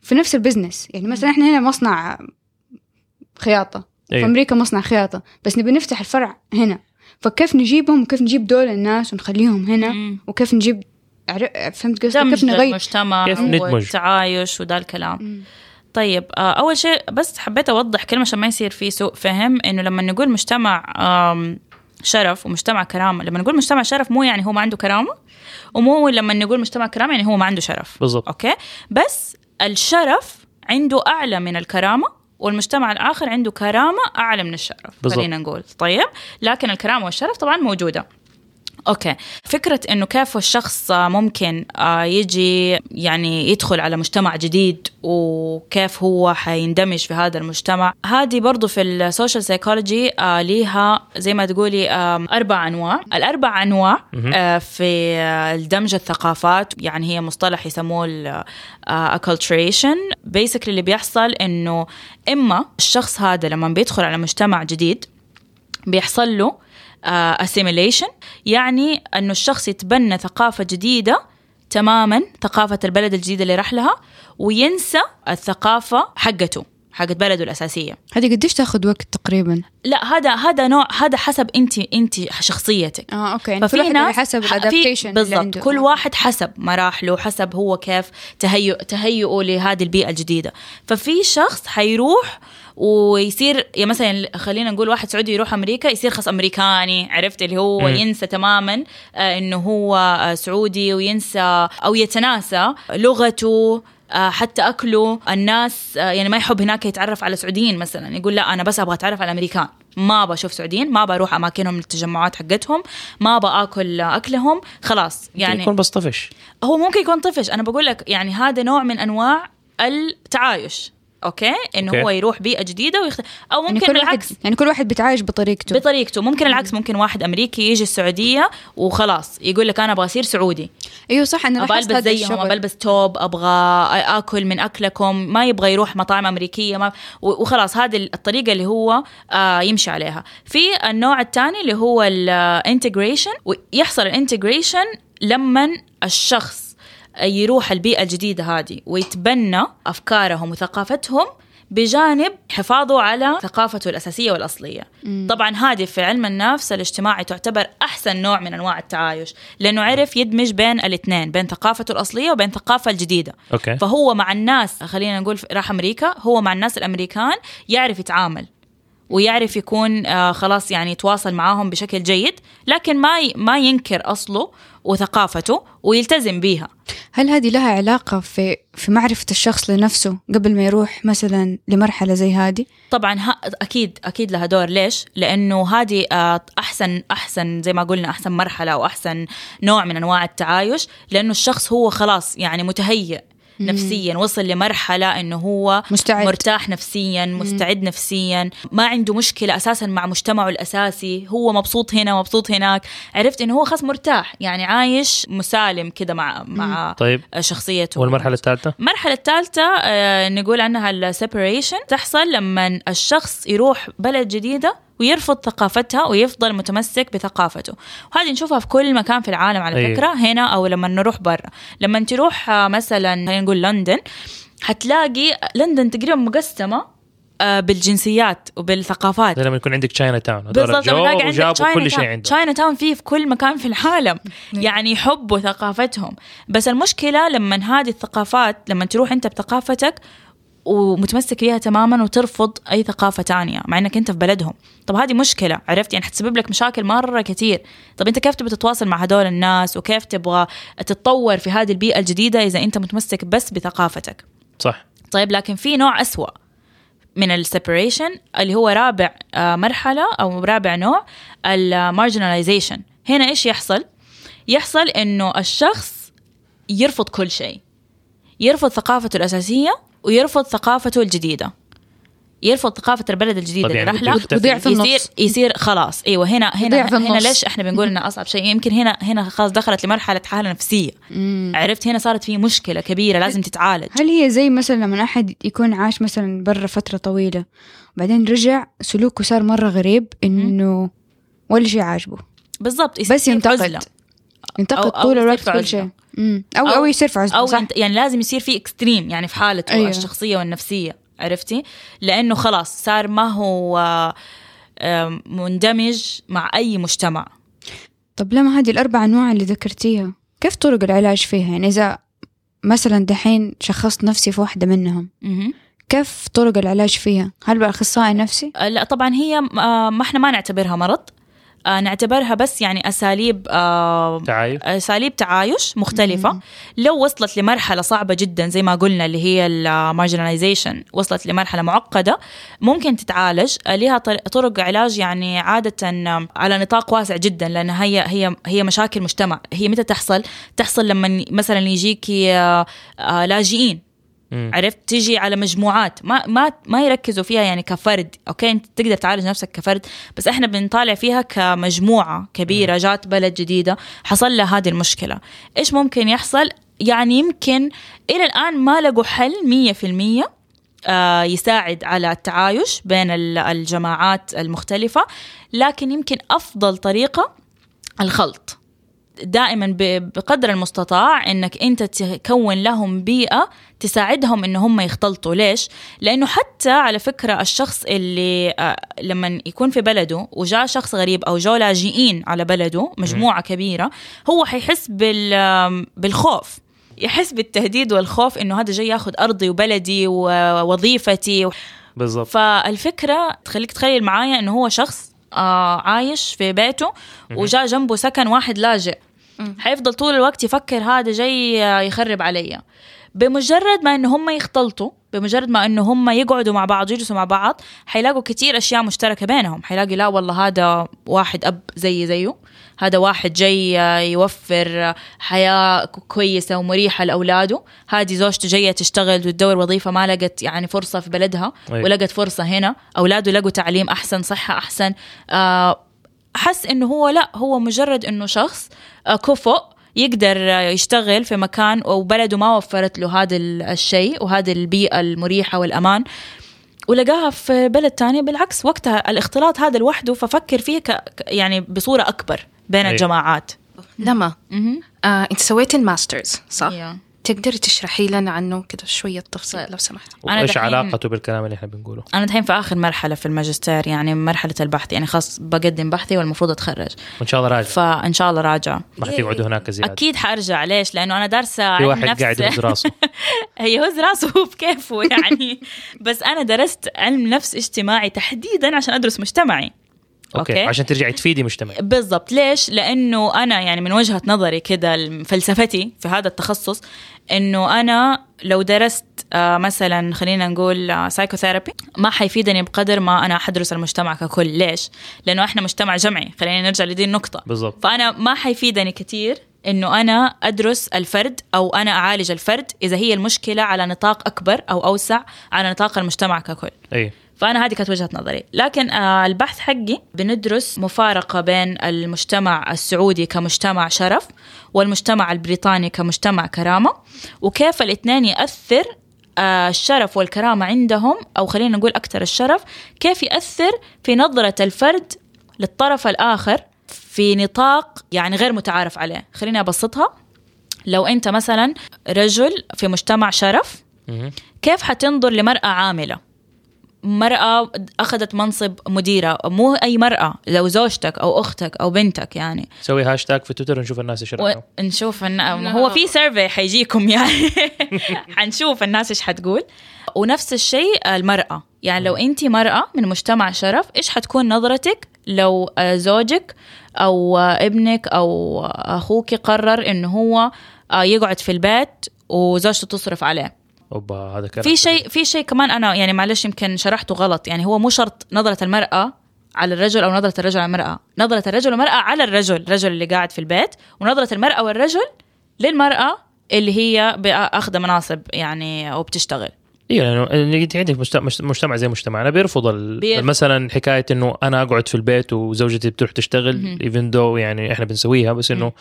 [SPEAKER 6] في نفس البزنس. يعني مثلا إحنا هنا مصنع خياطة. في
[SPEAKER 3] أيوة.
[SPEAKER 6] أمريكا مصنع خياطة. بس نبي نفتح الفرع هنا. فكيف نجيبهم؟ وكيف نجيب دول الناس ونخليهم هنا؟
[SPEAKER 5] مم.
[SPEAKER 6] وكيف نجيب فهمت قصدي؟ كيف نغير؟
[SPEAKER 5] المجتمع
[SPEAKER 3] كيف ندمج.
[SPEAKER 5] والتعايش وده الكلام.
[SPEAKER 6] مم.
[SPEAKER 5] طيب آه، أول شيء بس حبيت أوضح كلمة عشان ما يصير في سوء فهم إنه لما نقول مجتمع شرف ومجتمع كرامة. لما نقول مجتمع شرف مو يعني هو ما عنده كرامة ومو لما نقول مجتمع كرامة يعني هو ما عنده شرف.
[SPEAKER 3] بالضبط.
[SPEAKER 5] okay؟ بس الشرف عنده أعلى من الكرامة والمجتمع الآخر عنده كرامة أعلى من الشرف
[SPEAKER 3] بالضبط.
[SPEAKER 5] خلينا نقول. طيب؟ لكن الكرامة والشرف طبعا موجودة. okay. فكرة إنه كيف الشخص ممكن آه، يجي يعني يدخل على مجتمع جديد وكيف هو حيندمج في هذا المجتمع. هذه برضو في ال social psychology ليها زي ما تقولي أربع أنواع. الأربع
[SPEAKER 3] أنواع.
[SPEAKER 5] آه، في آه، الدمج الثقافات يعني هي مصطلح يسموه acculturation. بيسكلي اللي بيحصل إنه إما الشخص هذا لما بيدخل على مجتمع جديد بيحصل له آه، assimilation. يعني أنه الشخص يتبنى ثقافة جديدة تماما ثقافة البلد الجديدة اللي راح لها وينسى الثقافة حقته حقت بلده الأساسية.
[SPEAKER 6] هذه قديش تاخذ وقت تقريبا؟
[SPEAKER 5] لا هذا هذا نوع هذا حسب أنت أنت شخصيتك.
[SPEAKER 6] آه okay. كل
[SPEAKER 5] ففي ناس
[SPEAKER 6] حسب ال adaptation
[SPEAKER 5] بالضبط كل واحد حسب مراحله حسب هو كيف تهيئ تهيئه لهذه البيئة الجديدة. ففي شخص حيروح ويصير يعني مثلا خلينا نقول واحد سعودي يروح أمريكا يصير خاص أمريكاني عرفت؟ اللي هو
[SPEAKER 3] مم.
[SPEAKER 5] ينسى تماما آه، إنه هو آه، سعودي وينسى أو يتناسى لغته آه، حتى أكله. الناس يعني ما يحب هناك يتعرف على سعوديين مثلا يقول لا أنا بس أبغى أتعرف على الامريكان ما أبغى أشوف سعوديين ما بروح أماكنهم التجمعات حقتهم ما أبغى آكل أكلهم خلاص.
[SPEAKER 3] يعني
[SPEAKER 5] يعني
[SPEAKER 3] يكون بس طفش.
[SPEAKER 5] هو ممكن يكون طفش. أنا بقول لك يعني هذا نوع من أنواع التعايش. okay؟ إنه
[SPEAKER 3] okay.
[SPEAKER 5] هو يروح بيئة جديدة ويخت... أو
[SPEAKER 6] يعني
[SPEAKER 5] ممكن
[SPEAKER 6] واحد
[SPEAKER 5] العكس.
[SPEAKER 6] يعني كل واحد بيتعايش بطريقته.
[SPEAKER 5] بطريقته. ممكن العكس ممكن واحد أمريكي يجي السعودية وخلاص يقول لك أنا أبغى أصير سعودي.
[SPEAKER 6] إيوه صح أنا
[SPEAKER 5] أبغى
[SPEAKER 6] ألبس
[SPEAKER 5] زيهم. أبغى ألبس ثوب أبغى آكل من أكلكم ما يبغى يروح مطاعم أمريكية ما وخلاص هذه الطريقة اللي هو آه يمشي عليها. في النوع الثاني اللي هو ال integration ويحصل ال integration لما الشخص. يروح البيئة الجديدة هذه ويتبنى أفكارهم وثقافتهم بجانب حفاظه على ثقافته الأساسية والأصلية. طبعا هذه في علم النفس الاجتماعي تعتبر أحسن نوع من أنواع التعايش لأنه عرف يدمج بين الاثنين بين ثقافته الأصلية وبين الثقافة الجديدة.
[SPEAKER 3] أوكي.
[SPEAKER 5] فهو مع الناس خلينا نقول راح أمريكا هو مع الناس الأمريكان يعرف يتعامل. ويعرف يكون آه خلاص يعني يتواصل معاهم بشكل جيد لكن ما ما ينكر أصله وثقافته ويلتزم بيها
[SPEAKER 6] هل هذه لها علاقة في في معرفة الشخص لنفسه قبل ما يروح مثلا لمرحلة زي هذه؟
[SPEAKER 5] طبعا ها أكيد أكيد لها دور ليش؟ لأنه هذه آه، أحسن أحسن زي ما قلنا أحسن مرحلة أو احسن نوع من أنواع التعايش لأنه الشخص هو خلاص يعني متهيئ نفسيا وصل لمرحلة إنه هو
[SPEAKER 6] مستعد.
[SPEAKER 5] مرتاح نفسيا مستعد نفسيا ما عنده مشكلة أساسا مع مجتمعه الأساسي هو مبسوط هنا مبسوط هناك. عرفت إنه هو خلاص مرتاح يعني عايش مسالم كده مع مع
[SPEAKER 3] طيب.
[SPEAKER 5] شخصيته.
[SPEAKER 3] والمرحلة الثالثة؟
[SPEAKER 5] المرحلة الثالثة آه، نقول عنها السيبريشن تحصل لما الشخص يروح بلد جديدة ويرفض ثقافتها ويفضل متمسك بثقافته. وهذه نشوفها في كل مكان في العالم على
[SPEAKER 3] أيوة.
[SPEAKER 5] فكرة هنا أو لما نروح برا. لما تروح آه، مثلا خلينا نقول لندن حتلاقي لندن تقريبا مقسمة آه، بالجنسيات وبالثقافات.
[SPEAKER 3] لما يكون عندك Chinatown
[SPEAKER 5] بالضبط لما تلاقي عندك
[SPEAKER 3] وجابوا كل شيء عندهم.
[SPEAKER 5] Chinatown فيه في كل مكان في العالم. يعني يحبوا ثقافتهم بس المشكلة لما هذه الثقافات لما تروح أنت بثقافتك ومتمسك فيها تماما وترفض أي ثقافة تانية مع إنك أنت في بلدهم. طب هذه مشكلة عرفت؟ يعني حتسبب لك مشاكل مرة كثير. طب أنت كيف تبغى تتواصل مع هدول الناس؟ وكيف تبغى تتطور في هذه البيئة الجديدة إذا أنت متمسك بس بثقافتك؟
[SPEAKER 3] صح.
[SPEAKER 5] طيب لكن في نوع أسوأ من ال separation اللي هو رابع آه، مرحلة أو رابع نوع ال marginalization هنا إيش يحصل؟ يحصل إنه الشخص يرفض كل شيء. يرفض ثقافته الأساسية ويرفض ثقافته الجديدة. يرفض ثقافة البلد الجديدة
[SPEAKER 3] طب
[SPEAKER 5] اللي
[SPEAKER 3] يعني
[SPEAKER 5] راح.
[SPEAKER 6] وضيع في النص.
[SPEAKER 5] يصير يصير خلاص. إيوه هنا هنا هنا
[SPEAKER 6] النص.
[SPEAKER 5] ليش إحنا بنقول انها أصعب شيء؟ يمكن هنا هنا خلاص دخلت لمرحلة حالة نفسية. عرفت؟ هنا صارت في مشكلة كبيرة لازم تتعالج.
[SPEAKER 6] هل هي زي مثلا لما أحد يكون عاش مثلا برا فترة طويلة بعدين رجع سلوكه صار مرة غريب إنه ولا شيء عاجبه؟
[SPEAKER 5] بالضبط. يصير
[SPEAKER 6] بس ينتقد. ينتقد
[SPEAKER 5] أو-
[SPEAKER 6] طول الوقت كل. شيء. أو
[SPEAKER 5] أو-
[SPEAKER 6] أو يصير في عزلة
[SPEAKER 5] أو
[SPEAKER 6] صح.
[SPEAKER 5] يعني لازم يصير في اكستريم يعني في حالته. أيوه. الشخصية والنفسية عرفتي لأنه خلاص صار ما هو مندمج مع أي مجتمع
[SPEAKER 6] طب لما هذه الأربع أنواع اللي ذكرتيها كيف طرق العلاج فيها يعني إذا مثلا دحين شخصت نفسي في واحدة منهم. كيف طرق العلاج فيها هل بأخصائي نفسي
[SPEAKER 5] آه، لا طبعا هي آه، ما إحنا ما نعتبرها مرض نعتبرها بس يعني أساليب آه
[SPEAKER 3] تعايش.
[SPEAKER 5] أساليب تعايش مختلفة. لو وصلت لمرحلة صعبة جدا زي ما قلنا اللي هي ال marginalization وصلت لمرحلة معقدة ممكن تتعالج. آه، لها طر- طرق علاج يعني عادة آه، على نطاق واسع جدا لأن هي هي هي مشاكل مجتمع. هي متى تحصل؟ تحصل لما مثلا يجيكي آه، آه، لاجئين.
[SPEAKER 3] مم.
[SPEAKER 5] عرفت؟ تيجي على مجموعات. ما ما ما يركزوا فيها يعني كفرد. أوكي؟ أنت تقدر تعالج نفسك كفرد. بس إحنا بنطالع فيها كمجموعة كبيرة جات بلد جديدة. حصل لها هذه المشكلة. إيش ممكن يحصل؟ يعني يمكن إلى الآن ما لقوا حل 100% آه، يساعد على التعايش بين ال- الجماعات المختلفة. لكن يمكن أفضل طريقة الخلط. دائما بقدر المستطاع إنك أنت تكون لهم بيئة تساعدهم إن هم يختلطوا. ليش؟ لأنه حتى على فكرة الشخص اللي آه، لما يكون في بلده وجاء شخص غريب أو جو لاجئين على بلده مجموعة كبيرة هو حيحس بالخوف. يحس بالتهديد والخوف إنه هذا جاي ياخذ أرضي وبلدي ووظيفتي
[SPEAKER 3] بالضبط.
[SPEAKER 5] فالفكرة تخليك تخيل معايا إنه هو شخص آه عايش في بيته وجاء جنبه سكن واحد لاجئ. حيفضل طول الوقت يفكر هذا جاي يخرب علي. بمجرد ما انه هم يختلطوا بمجرد ما انه هم يقعدوا مع بعض يجلسوا مع بعض حيلاقوا كتير أشياء مشتركة بينهم. حيلاقي لا والله هذا واحد أب زي زيه هذا واحد جاي يوفر حياة كويسة ومريحة لأولاده. هذه زوجته جاية تشتغل وتدور وظيفة ما لقت يعني فرصة في بلدها
[SPEAKER 3] أيوة.
[SPEAKER 5] ولقت فرصة هنا. أولاده لقوا تعليم أحسن صحة أحسن آه، حس إنه هو لا هو مجرد إنه شخص آه، كفؤ يقدر آه، يشتغل في مكان وبلده ما وفرت له هذا ال- الشيء وهذه البيئة المريحة والأمان ولقاها في بلد تاني بالعكس وقتها الاختلاط هذا لوحده ففكر فيه ك يعني بصورة أكبر بين
[SPEAKER 3] أي.
[SPEAKER 5] الجماعات
[SPEAKER 4] لما. آه، أنت سويتي ال masters صح؟
[SPEAKER 5] yeah.
[SPEAKER 4] تقدري تشرحي لنا عنه كده شوية تفصيل لو سمحت.
[SPEAKER 5] أنا
[SPEAKER 3] وإيش
[SPEAKER 5] دحين-
[SPEAKER 3] علاقته بالكلام اللي إحنا بنقوله؟
[SPEAKER 5] أنا دحين في آخر مرحلة في الماجستير يعني مرحلة البحث يعني خلاص بقدم بحثي والمفروض أتخرج.
[SPEAKER 3] وإن شاء الله راجع.
[SPEAKER 5] فإن شاء الله راجعة
[SPEAKER 3] ما حتقعدوا هناك زيادة.
[SPEAKER 5] أكيد حرجع ليش؟ لأنه أنا دارسة
[SPEAKER 3] في واحد
[SPEAKER 5] نفس.
[SPEAKER 3] قاعد يهز راسه.
[SPEAKER 5] هي هز راسه هو بكيفه يعني. بس أنا درست علم نفس اجتماعي تحديدا عشان أدرس مجتمعي.
[SPEAKER 3] okay,
[SPEAKER 5] okay.
[SPEAKER 3] عشان ترجعي تفيدي مجتمع
[SPEAKER 5] بالضبط. ليش؟ لأنه أنا يعني من وجهة نظري كده فلسفتي في هذا التخصص إنه أنا لو درست آه مثلا خلينا نقول psychotherapy ما حيفيدني بقدر ما أنا حدرس المجتمع ككل. ليش؟ لأنه إحنا مجتمع جمعي. خلينا نرجع لدي النقطة.
[SPEAKER 3] بالضبط.
[SPEAKER 5] فأنا ما حيفيدني كثير إنه أنا أدرس الفرد أو أنا أعالج الفرد إذا هي المشكلة على نطاق أكبر أو أوسع على نطاق المجتمع ككل.
[SPEAKER 3] اي
[SPEAKER 5] فأنا هذه كانت وجهة نظري. لكن آه البحث حقي بندرس مفارقة بين المجتمع السعودي كمجتمع شرف والمجتمع البريطاني كمجتمع كرامة وكيف الاثنين يأثر آه الشرف والكرامة عندهم أو خلينا نقول أكثر الشرف كيف يأثر في نظرة الفرد للطرف الآخر في نطاق يعني غير متعارف عليه. خليني أبسطها. لو أنت مثلا رجل في مجتمع شرف. كيف حتنظر لمرأة عاملة؟ مرأة أخذت منصب مديرة. مو أي مرأة لو زوجتك أو أختك أو بنتك يعني.
[SPEAKER 3] سوي هاشتاج في تويتر ونشوف الناس إيش رأيهم.
[SPEAKER 5] ونشوف الن... هو في survey حيجيكم يعني. حنشوف الناس إيش حتقول. ونفس الشيء المرأة. يعني لو أنت مرأة من مجتمع شرف إيش حتكون نظرتك لو زوجك أو ابنك أو أخوك قرر إنه هو يقعد في البيت وزوجته تصرف عليه؟
[SPEAKER 3] أوبا هذا كلام
[SPEAKER 5] في شيء في شيء كمان أنا يعني معلش يمكن شرحته غلط. يعني هو مو شرط نظرة المرأة على الرجل أو نظرة الرجل على المرأة. نظرة الرجل والمرأة على الرجل الرجل اللي قاعد في البيت ونظرة المرأة والرجل للمرأة اللي هي اخذ مناصب يعني أو بتشتغل
[SPEAKER 3] أيوه لأنه أنت عندك مجت- مجت- مجتمع زي مجتمعنا بيرفض. مثلا حكاية إنه أنا أقعد في البيت وزوجتي بتروح تشتغل even though يعني إحنا بنسويها بس إنه.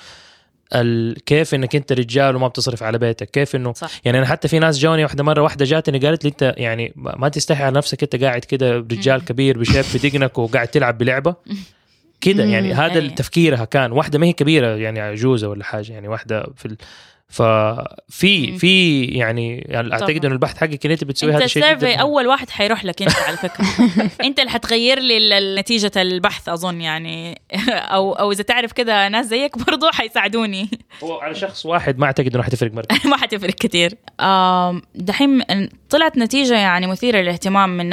[SPEAKER 3] كيف إنك أنت رجال وما بتصرف على بيتك كيف إنه
[SPEAKER 5] صح.
[SPEAKER 3] يعني أنا حتى في ناس جوني واحدة مرة واحدة جاتني قالت لي أنت يعني ما تستحي على نفسك أنت قاعد كده رجال كبير بشيب في دقنك وقاعد تلعب بلعبة كده يعني هذا. تفكيرها كان واحدة ما هي كبيرة يعني عجوزة ولا حاجة يعني واحدة في. ففي في يعني, يعني أعتقد إنه البحث حقك ان أنت بتسوي هذا الشيء
[SPEAKER 5] السيرفي أول واحد حيروح لك أنت على فكرة. أنت اللي حتغير لي نتيجة البحث أظن يعني. أو أو إذا تعرف كذا ناس زيك برضو حيساعدوني.
[SPEAKER 3] هو على شخص واحد ما أعتقد إنه حتفرق مرة.
[SPEAKER 5] ما حتفرق كثير دحين طلعت نتيجة يعني مثيرة للاهتمام من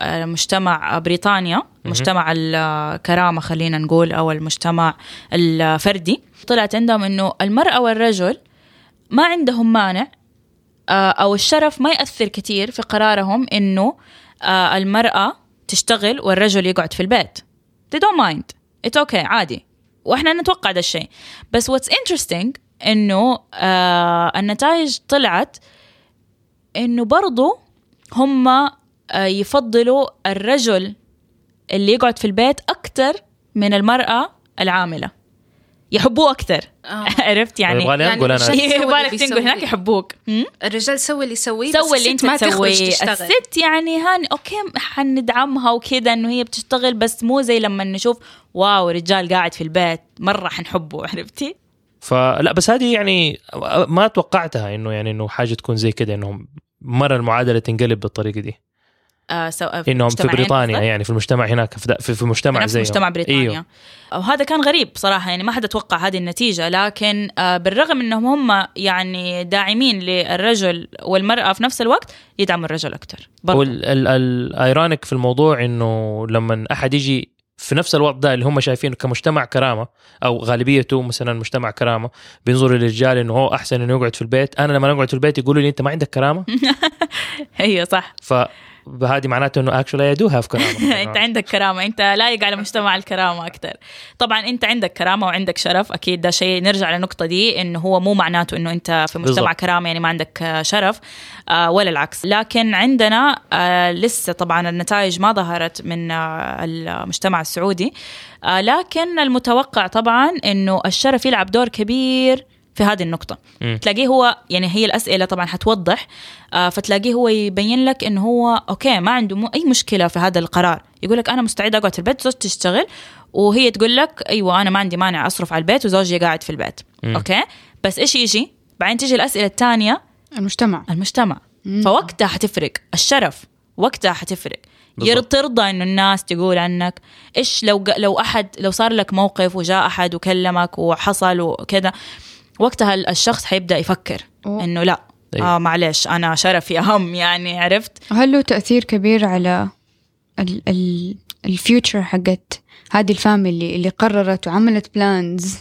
[SPEAKER 5] آه، مجتمع بريطانيا مجتمع الكرامة خلينا نقول أو المجتمع الفردي. طلعت عندهم إنه المرأة والرجل ما عندهم مانع آه، أو الشرف ما يأثر كثير في قرارهم إنه آه، المرأة تشتغل والرجل يقعد في البيت. They don't mind. It's okay عادي. وإحنا نتوقع ده الشيء. بس what's interesting إنه آه النتائج طلعت إنه برضو هم يفضلوا الرجل اللي يقعد في البيت أكثر من المرأة العاملة. يحبوه أكثر.
[SPEAKER 4] آه.
[SPEAKER 5] عرفت يعني؟
[SPEAKER 3] يبغالي
[SPEAKER 4] يعني
[SPEAKER 3] انقل
[SPEAKER 4] أنا.
[SPEAKER 5] يبغالك تنقل هناك. يحبوك?
[SPEAKER 4] الرجال سوي اللي يسويه بس
[SPEAKER 5] سوي اللي أنت
[SPEAKER 4] ما
[SPEAKER 5] تسويه. الست يعني هاني okay حندعمها وكذا إنه هي بتشتغل بس مو زي لما نشوف wow رجال قاعد في البيت مرة حنحبه عرفتي؟
[SPEAKER 3] فلا بس هذه يعني ما توقعتها إنه يعني إنه حاجة تكون زي كده انهم مرة المعادلة تنقلب بالطريقة دي.
[SPEAKER 5] آه سو...
[SPEAKER 3] إنهم في بريطانيا؟ يعني في المجتمع هناك في, في, في مجتمع
[SPEAKER 5] في نفس
[SPEAKER 3] زيهم.
[SPEAKER 5] مجتمع بريطانيا أيوه. وهذا كان غريب صراحة يعني ما حد أتوقع هذه النتيجة لكن آه بالرغم إنهم هم يعني داعمين للرجل والمرأة في نفس الوقت يدعموا الرجل أكثر
[SPEAKER 3] وال ironic في الموضوع إنه لما أحد يجي في نفس الوقت ده اللي هم شايفينه كمجتمع كرامة أو غالبيته مثلا مجتمع كرامة بينظروا للرجال إنه هو أحسن إنه يقعد في البيت أنا لما أقعد في البيت يقولوا لي أنت ما عندك كرامة
[SPEAKER 5] أيوه صح
[SPEAKER 3] فهذه معناته إنه actually I do have كرامة.
[SPEAKER 5] أنت عندك كرامة. أنت لايق على مجتمع الكرامة أكثر طبعا أنت عندك كرامة وعندك شرف. أكيد ده شيء نرجع للنقطة دي إنه هو مو معناته إنه أنت في مجتمع. كرامة يعني ما عندك شرف. آه، ولا العكس. لكن عندنا آه، لسه طبعا النتائج ما ظهرت من آه، المجتمع السعودي. آه، لكن المتوقع طبعا إنه الشرف يلعب دور كبير في هذه النقطة.
[SPEAKER 3] مم.
[SPEAKER 5] تلاقيه هو يعني هي الأسئلة طبعا حتوضح آه فتلاقيه هو يبين لك إنه هو okay ما عنده مو أي مشكلة في هذا القرار. يقول لك أنا مستعد أقعد في البيت زوجتي تشتغل وهي تقول لك أيوة أنا ما عندي مانع أصرف على البيت وزوجي قاعد في البيت.
[SPEAKER 3] مم.
[SPEAKER 5] okay؟ بس إيش يجي؟ بعدين تيجي الأسئلة الثانية.
[SPEAKER 6] المجتمع.
[SPEAKER 5] المجتمع.
[SPEAKER 6] مم.
[SPEAKER 5] فوقتها حتفرق. الشرف. وقتها حتفرق.
[SPEAKER 3] بالضبط.
[SPEAKER 5] ترضى إنه الناس تقول عنك إيش لو ق- لو أحد لو صار لك موقف وجاء أحد وكلمك وحصل وكذا. وقتها ال- الشخص حيبدأ يفكر. إنه لا
[SPEAKER 3] أيوة.
[SPEAKER 5] آه معلش أنا شرفي أهم يعني عرفت
[SPEAKER 6] هل له تأثير كبير على ال ال ال future حقت هذه ال family اللي قررت وعملت
[SPEAKER 5] plans.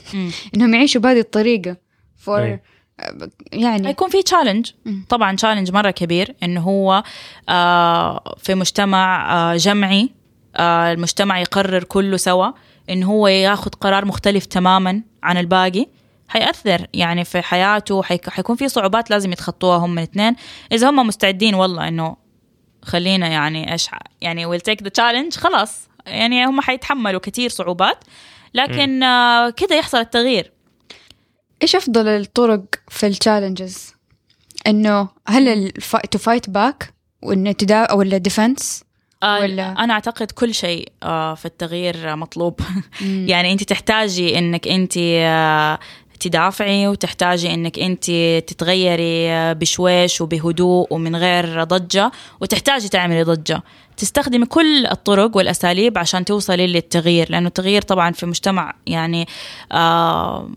[SPEAKER 6] إنهم يعيشوا بهذه الطريقة for
[SPEAKER 3] أي.
[SPEAKER 6] يعني
[SPEAKER 5] حيكون في
[SPEAKER 6] challenge.
[SPEAKER 5] طبعا challenge مرة كبير إنه هو آه في مجتمع آه جمعي آه المجتمع يقرر كله سوا انه هو ياخذ قرار مختلف تماما عن الباقي حيأثر يعني في حياته حيك- حيكون في صعوبات لازم يتخطوها هم الاثنين. إذا هم مستعدين والله إنه خلينا يعني إيش ح- يعني will take the challenge خلاص. يعني هم حيتحملوا كثير صعوبات. لكن آه كده يحصل التغيير.
[SPEAKER 6] إيش أفضل الطرق في ال challenges إنه هل to fight back وانه تدا ولا defense
[SPEAKER 5] آه
[SPEAKER 6] ولا-
[SPEAKER 5] أنا أعتقد كل شيء آه في التغيير مطلوب.
[SPEAKER 6] يعني
[SPEAKER 5] أنت تحتاجي إنك أنت تدافعي وتحتاجي إنك أنت تتغيري بشويش وبهدوء ومن غير ضجة وتحتاجي تعملي ضجة. تستخدمي كل الطرق والأساليب عشان توصلي للتغيير لأنه التغيير طبعا في مجتمع يعني آه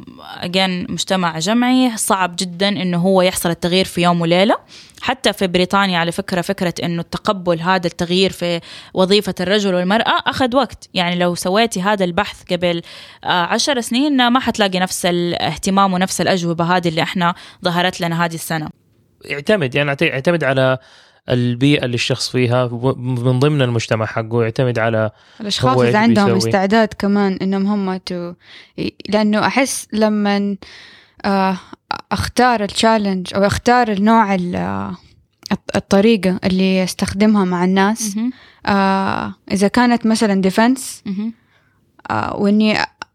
[SPEAKER 5] again مجتمع جمعي صعب جدا إنه هو يحصل التغيير في يوم وليلة. حتى في بريطانيا على فكرة فكرة إنه التقبل هذا التغيير في وظيفة الرجل والمرأة أخذ وقت. يعني لو سويتي هذا البحث قبل آه، عشر سنين ما حتلاقي نفس الاهتمام ونفس الأجوبة هذه اللي إحنا ظهرت لنا هذه السنة.
[SPEAKER 3] يعتمد يعني يعتمد على البيئة اللي الشخص فيها من ضمن المجتمع حقه يعتمد على الأشخاص
[SPEAKER 6] إذا عندهم
[SPEAKER 3] بيسوي؟
[SPEAKER 6] استعداد كمان إنهم هم to لأنه أحس لما آه، أختار ال challenge أو أختار النوع ال- آه، الط- الطريقة اللي استخدمها مع الناس. آه إذا كانت مثلا defense
[SPEAKER 5] مهم.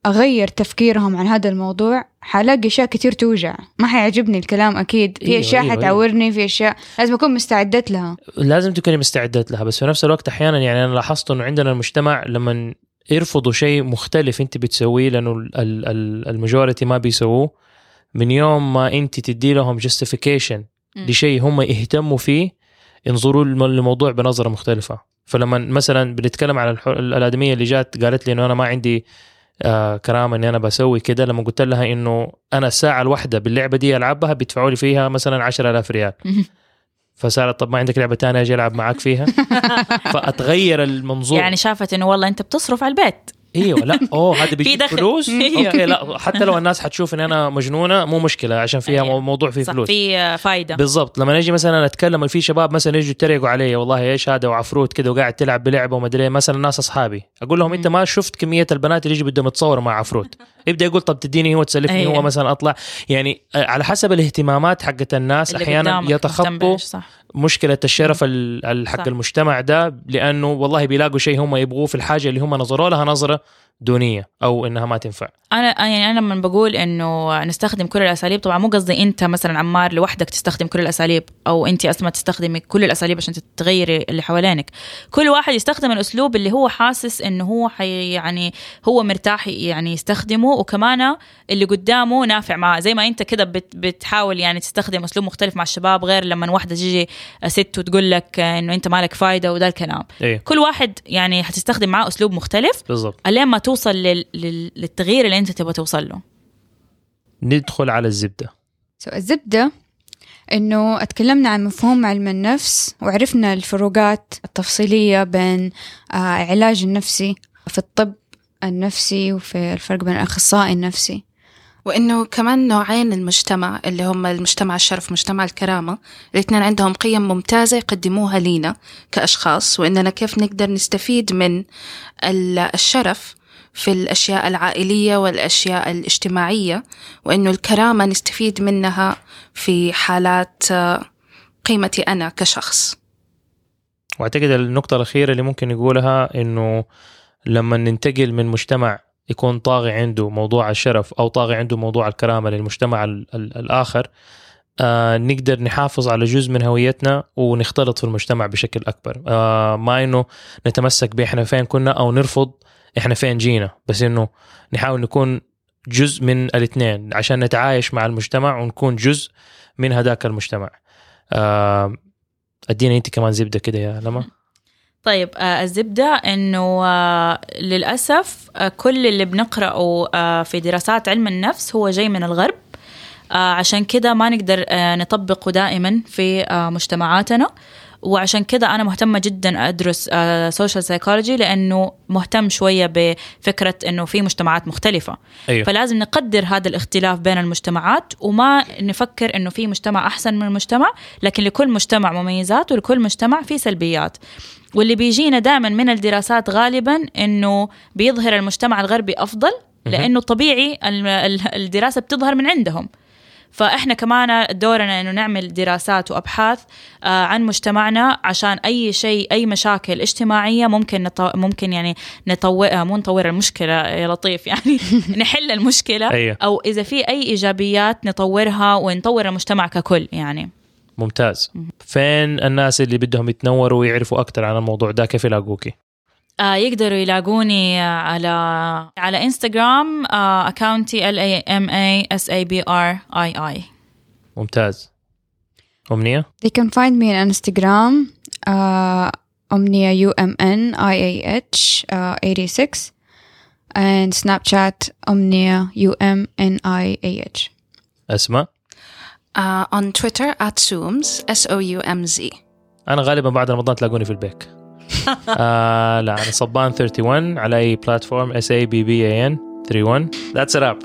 [SPEAKER 6] أغير تفكيرهم عن هذا الموضوع حلاقي أشياء كتير توجع. ما حيعجبني الكلام أكيد. في
[SPEAKER 3] أيوة،
[SPEAKER 6] أشياء
[SPEAKER 3] أيوة،
[SPEAKER 6] حتعورني في أشياء لازم أكون مستعدة لها.
[SPEAKER 3] لازم تكوني مستعدة لها بس في نفس الوقت أحيانا يعني أنا لاحظت إنه عندنا المجتمع لما يرفضوا شيء مختلف أنت بتسويه لأنه ال- ال- ال- ال majority ما بيسووه من يوم ما أنت تدي لهم
[SPEAKER 5] justification.
[SPEAKER 3] لشيء هم يهتموا فيه ينظروا للموضوع بنظرة مختلفة. فلما مثلا بنتكلم على الآدمية اللي جات قالت لي إنه أنا ما عندي آه كرامة إني أنا بسوي كده. لما قلت لها إنه أنا الساعة الواحدة باللعبة دي ألعبها بيدفعوا لي فيها مثلا 10000 ريال. فصارت طب ما عندك لعبة ثانية أجي ألعب معك فيها؟ فأتغير المنظور.
[SPEAKER 5] يعني شافت إنه والله أنت بتصرف على البيت.
[SPEAKER 3] إيوه لا أوه هذا بيجيب. فلوس
[SPEAKER 5] أيوه.
[SPEAKER 3] أوكي لا حتى لو الناس حتشوف إن أنا مجنونة مو مشكلة عشان فيها
[SPEAKER 5] أيوه.
[SPEAKER 3] موضوع فيه فلوس
[SPEAKER 5] في فايدة
[SPEAKER 3] بالضبط لما نجي مثلا أتكلم في شباب مثلا يجوا يتريقوا علي والله إيش هذا وعفروت كذا وقاعد تلعب بلعبة وما أدري إيه. مثلا ناس أصحابي أقول لهم أنت ما شفت كمية البنات اللي يجوا بدهم يتصوروا مع عفروت يبدأ يقول طب تديني هو تسلفني
[SPEAKER 5] أيوة.
[SPEAKER 3] هو مثلا أطلع يعني آه، على حسب الاهتمامات حقت الناس
[SPEAKER 5] أحيانا
[SPEAKER 3] يتخطوا مشكلة الشرف ال- ال- حق. المجتمع ده لأنه والله بيلاقوا شيء هم يبغوه في الحاجة اللي هم نظروا لها نظرة دونية أو إنها ما تنفع.
[SPEAKER 5] أنا يعني أنا لما بقول إنه نستخدم كل الأساليب طبعا مو قصدي أنت مثلا عمار لوحدك تستخدم كل الأساليب أو أنت اسماء تستخدمي كل الأساليب عشان تغيري اللي حوالينك. كل واحد يستخدم الأسلوب اللي هو حاسس إنه هو حي يعني هو مرتاح يعني يستخدمه وكمان اللي قدامه نافع معاه. زي ما أنت كده بت بتحاول يعني تستخدم أسلوب مختلف مع الشباب غير لما واحدة تجي ست وتقول لك إنه أنت مالك فايدة وده الكلام.
[SPEAKER 3] إيه.
[SPEAKER 5] كل واحد يعني حتستخدم معاه أسلوب مختلف.
[SPEAKER 3] بالضبط.
[SPEAKER 5] الين ما توصل لل... لل... للتغيير اللي انت تبغى توصل له.
[SPEAKER 3] ندخل على الزبدة.
[SPEAKER 6] سو الزبدة إنه اتكلمنا عن مفهوم علم النفس وعرفنا الفروقات التفصيلية بين آه علاج النفسي في الطب النفسي وفي الفرق بين الأخصائي النفسي.
[SPEAKER 4] وإنه كمان نوعين المجتمع اللي هم المجتمع الشرف ومجتمع الكرامة الاثنين عندهم قيم ممتازة يقدموها لينا كأشخاص وإننا كيف نقدر نستفيد من ال- الشرف في الأشياء العائلية والأشياء الاجتماعية وإنه الكرامة نستفيد منها في حالات آه، قيمتي أنا كشخص.
[SPEAKER 3] وأعتقد النقطة الأخيرة اللي ممكن نقولها إنه لما ننتقل من مجتمع يكون طاغي عنده موضوع الشرف أو طاغي عنده موضوع الكرامة للمجتمع ال- ال- الآخر آه نقدر نحافظ على جزء من هويتنا ونختلط في المجتمع بشكل أكبر. آه ما إنه نتمسك بإحنا فين كنا أو نرفض إحنا فين جينا؟ بس إنه نحاول نكون جزء من الاثنين عشان نتعايش مع المجتمع ونكون جزء من هذاك المجتمع. ادينا أنت كمان زبدة كده يا لمى.
[SPEAKER 5] طيب آه الزبدة إنه آه للأسف آه كل اللي بنقرأه في دراسات علم النفس هو جاي من الغرب. عشان كده ما نقدر نطبقه دائما في مجتمعاتنا. وعشان كده أنا مهتمة جدا أدرس social psychology لأنه مهتم شوية بفكرة أنه في مجتمعات مختلفة.
[SPEAKER 3] أيوه.
[SPEAKER 5] فلازم نقدر هذا الاختلاف بين المجتمعات وما نفكر إنه في مجتمع أحسن من المجتمع لكن لكل مجتمع مميزات ولكل مجتمع في سلبيات. واللي بيجينا دائما من الدراسات غالبا إنه بيظهر المجتمع الغربي أفضل لأنه طبيعي ال- ال- الدراسة بتظهر من عندهم. فإحنا كمان دورنا إنه نعمل دراسات وأبحاث آه، عن مجتمعنا عشان أي شيء أي مشاكل اجتماعية ممكن نطو... ممكن يعني نطورها مو نطور المشكلة يا لطيف يعني نحل المشكلة
[SPEAKER 3] أيوة.
[SPEAKER 5] أو إذا في أي إيجابيات نطورها ونطور المجتمع ككل يعني.
[SPEAKER 3] ممتاز. فين الناس اللي بدهم يتنوروا ويعرفوا أكثر عن الموضوع ده؟ كيف يلاقوكي؟
[SPEAKER 5] يقدروا يلاقوني آه، على على انستغرام آه account ي L A M A S A B R A A
[SPEAKER 3] ممتاز. أمنية؟
[SPEAKER 6] They can find me on Instagram uh, Omnia U M N I A H uh, 86 and Snapchat Omnia U M N I A H.
[SPEAKER 3] أسماء؟
[SPEAKER 4] uh, on Twitter at Zooms S O U M Z.
[SPEAKER 3] أنا غالبا بعد رمضان تلاقوني في البيك. آه لا أنا صبان 31 على أي platform S A B B A N 31 that's it up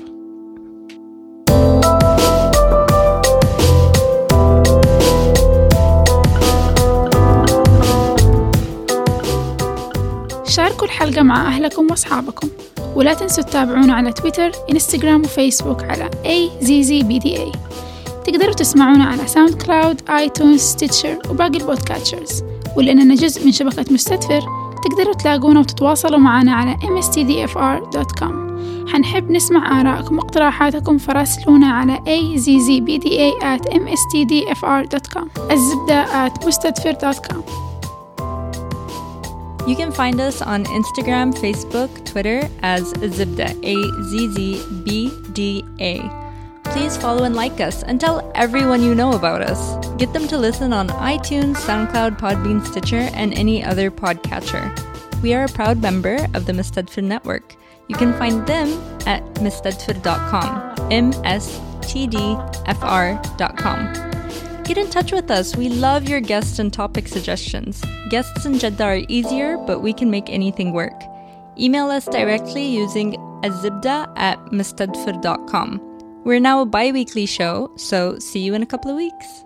[SPEAKER 2] شاركوا الحلقة مع أهلكم وأصحابكم ولا تنسوا تتابعونا على تويتر إنستغرام وفيسبوك على AZZBDA تقدروا تسمعونا على SoundCloud iTunes Stitcher وباقي ال podcatchers ولأننا جزء من شبكة مستدفر. تقدروا تلاقونا وتتواصلوا معنا على mstdfr.com حنحب نسمع آرائكم واقتراحاتكم فراسلونا على azzbda at mstdfr.com الزبدة at مستدفر.com
[SPEAKER 1] You can find us on Instagram, Facebook, Twitter as Zibda, A Z Z B D A. please follow and like us and tell everyone you know about us. Get them to listen on iTunes, SoundCloud, Podbean, Stitcher, and any other podcatcher. We are a proud member of the Mistedford Network. You can find them at mistedford.com, M-S-T-D-F-R.com. Get in touch with us. We love your guests and topic suggestions. Guests in Jeddah are easier, but we can make anything work. Email us directly using azibda at mistedford.com. We're now a bi weekly show, so see you in a couple of weeks.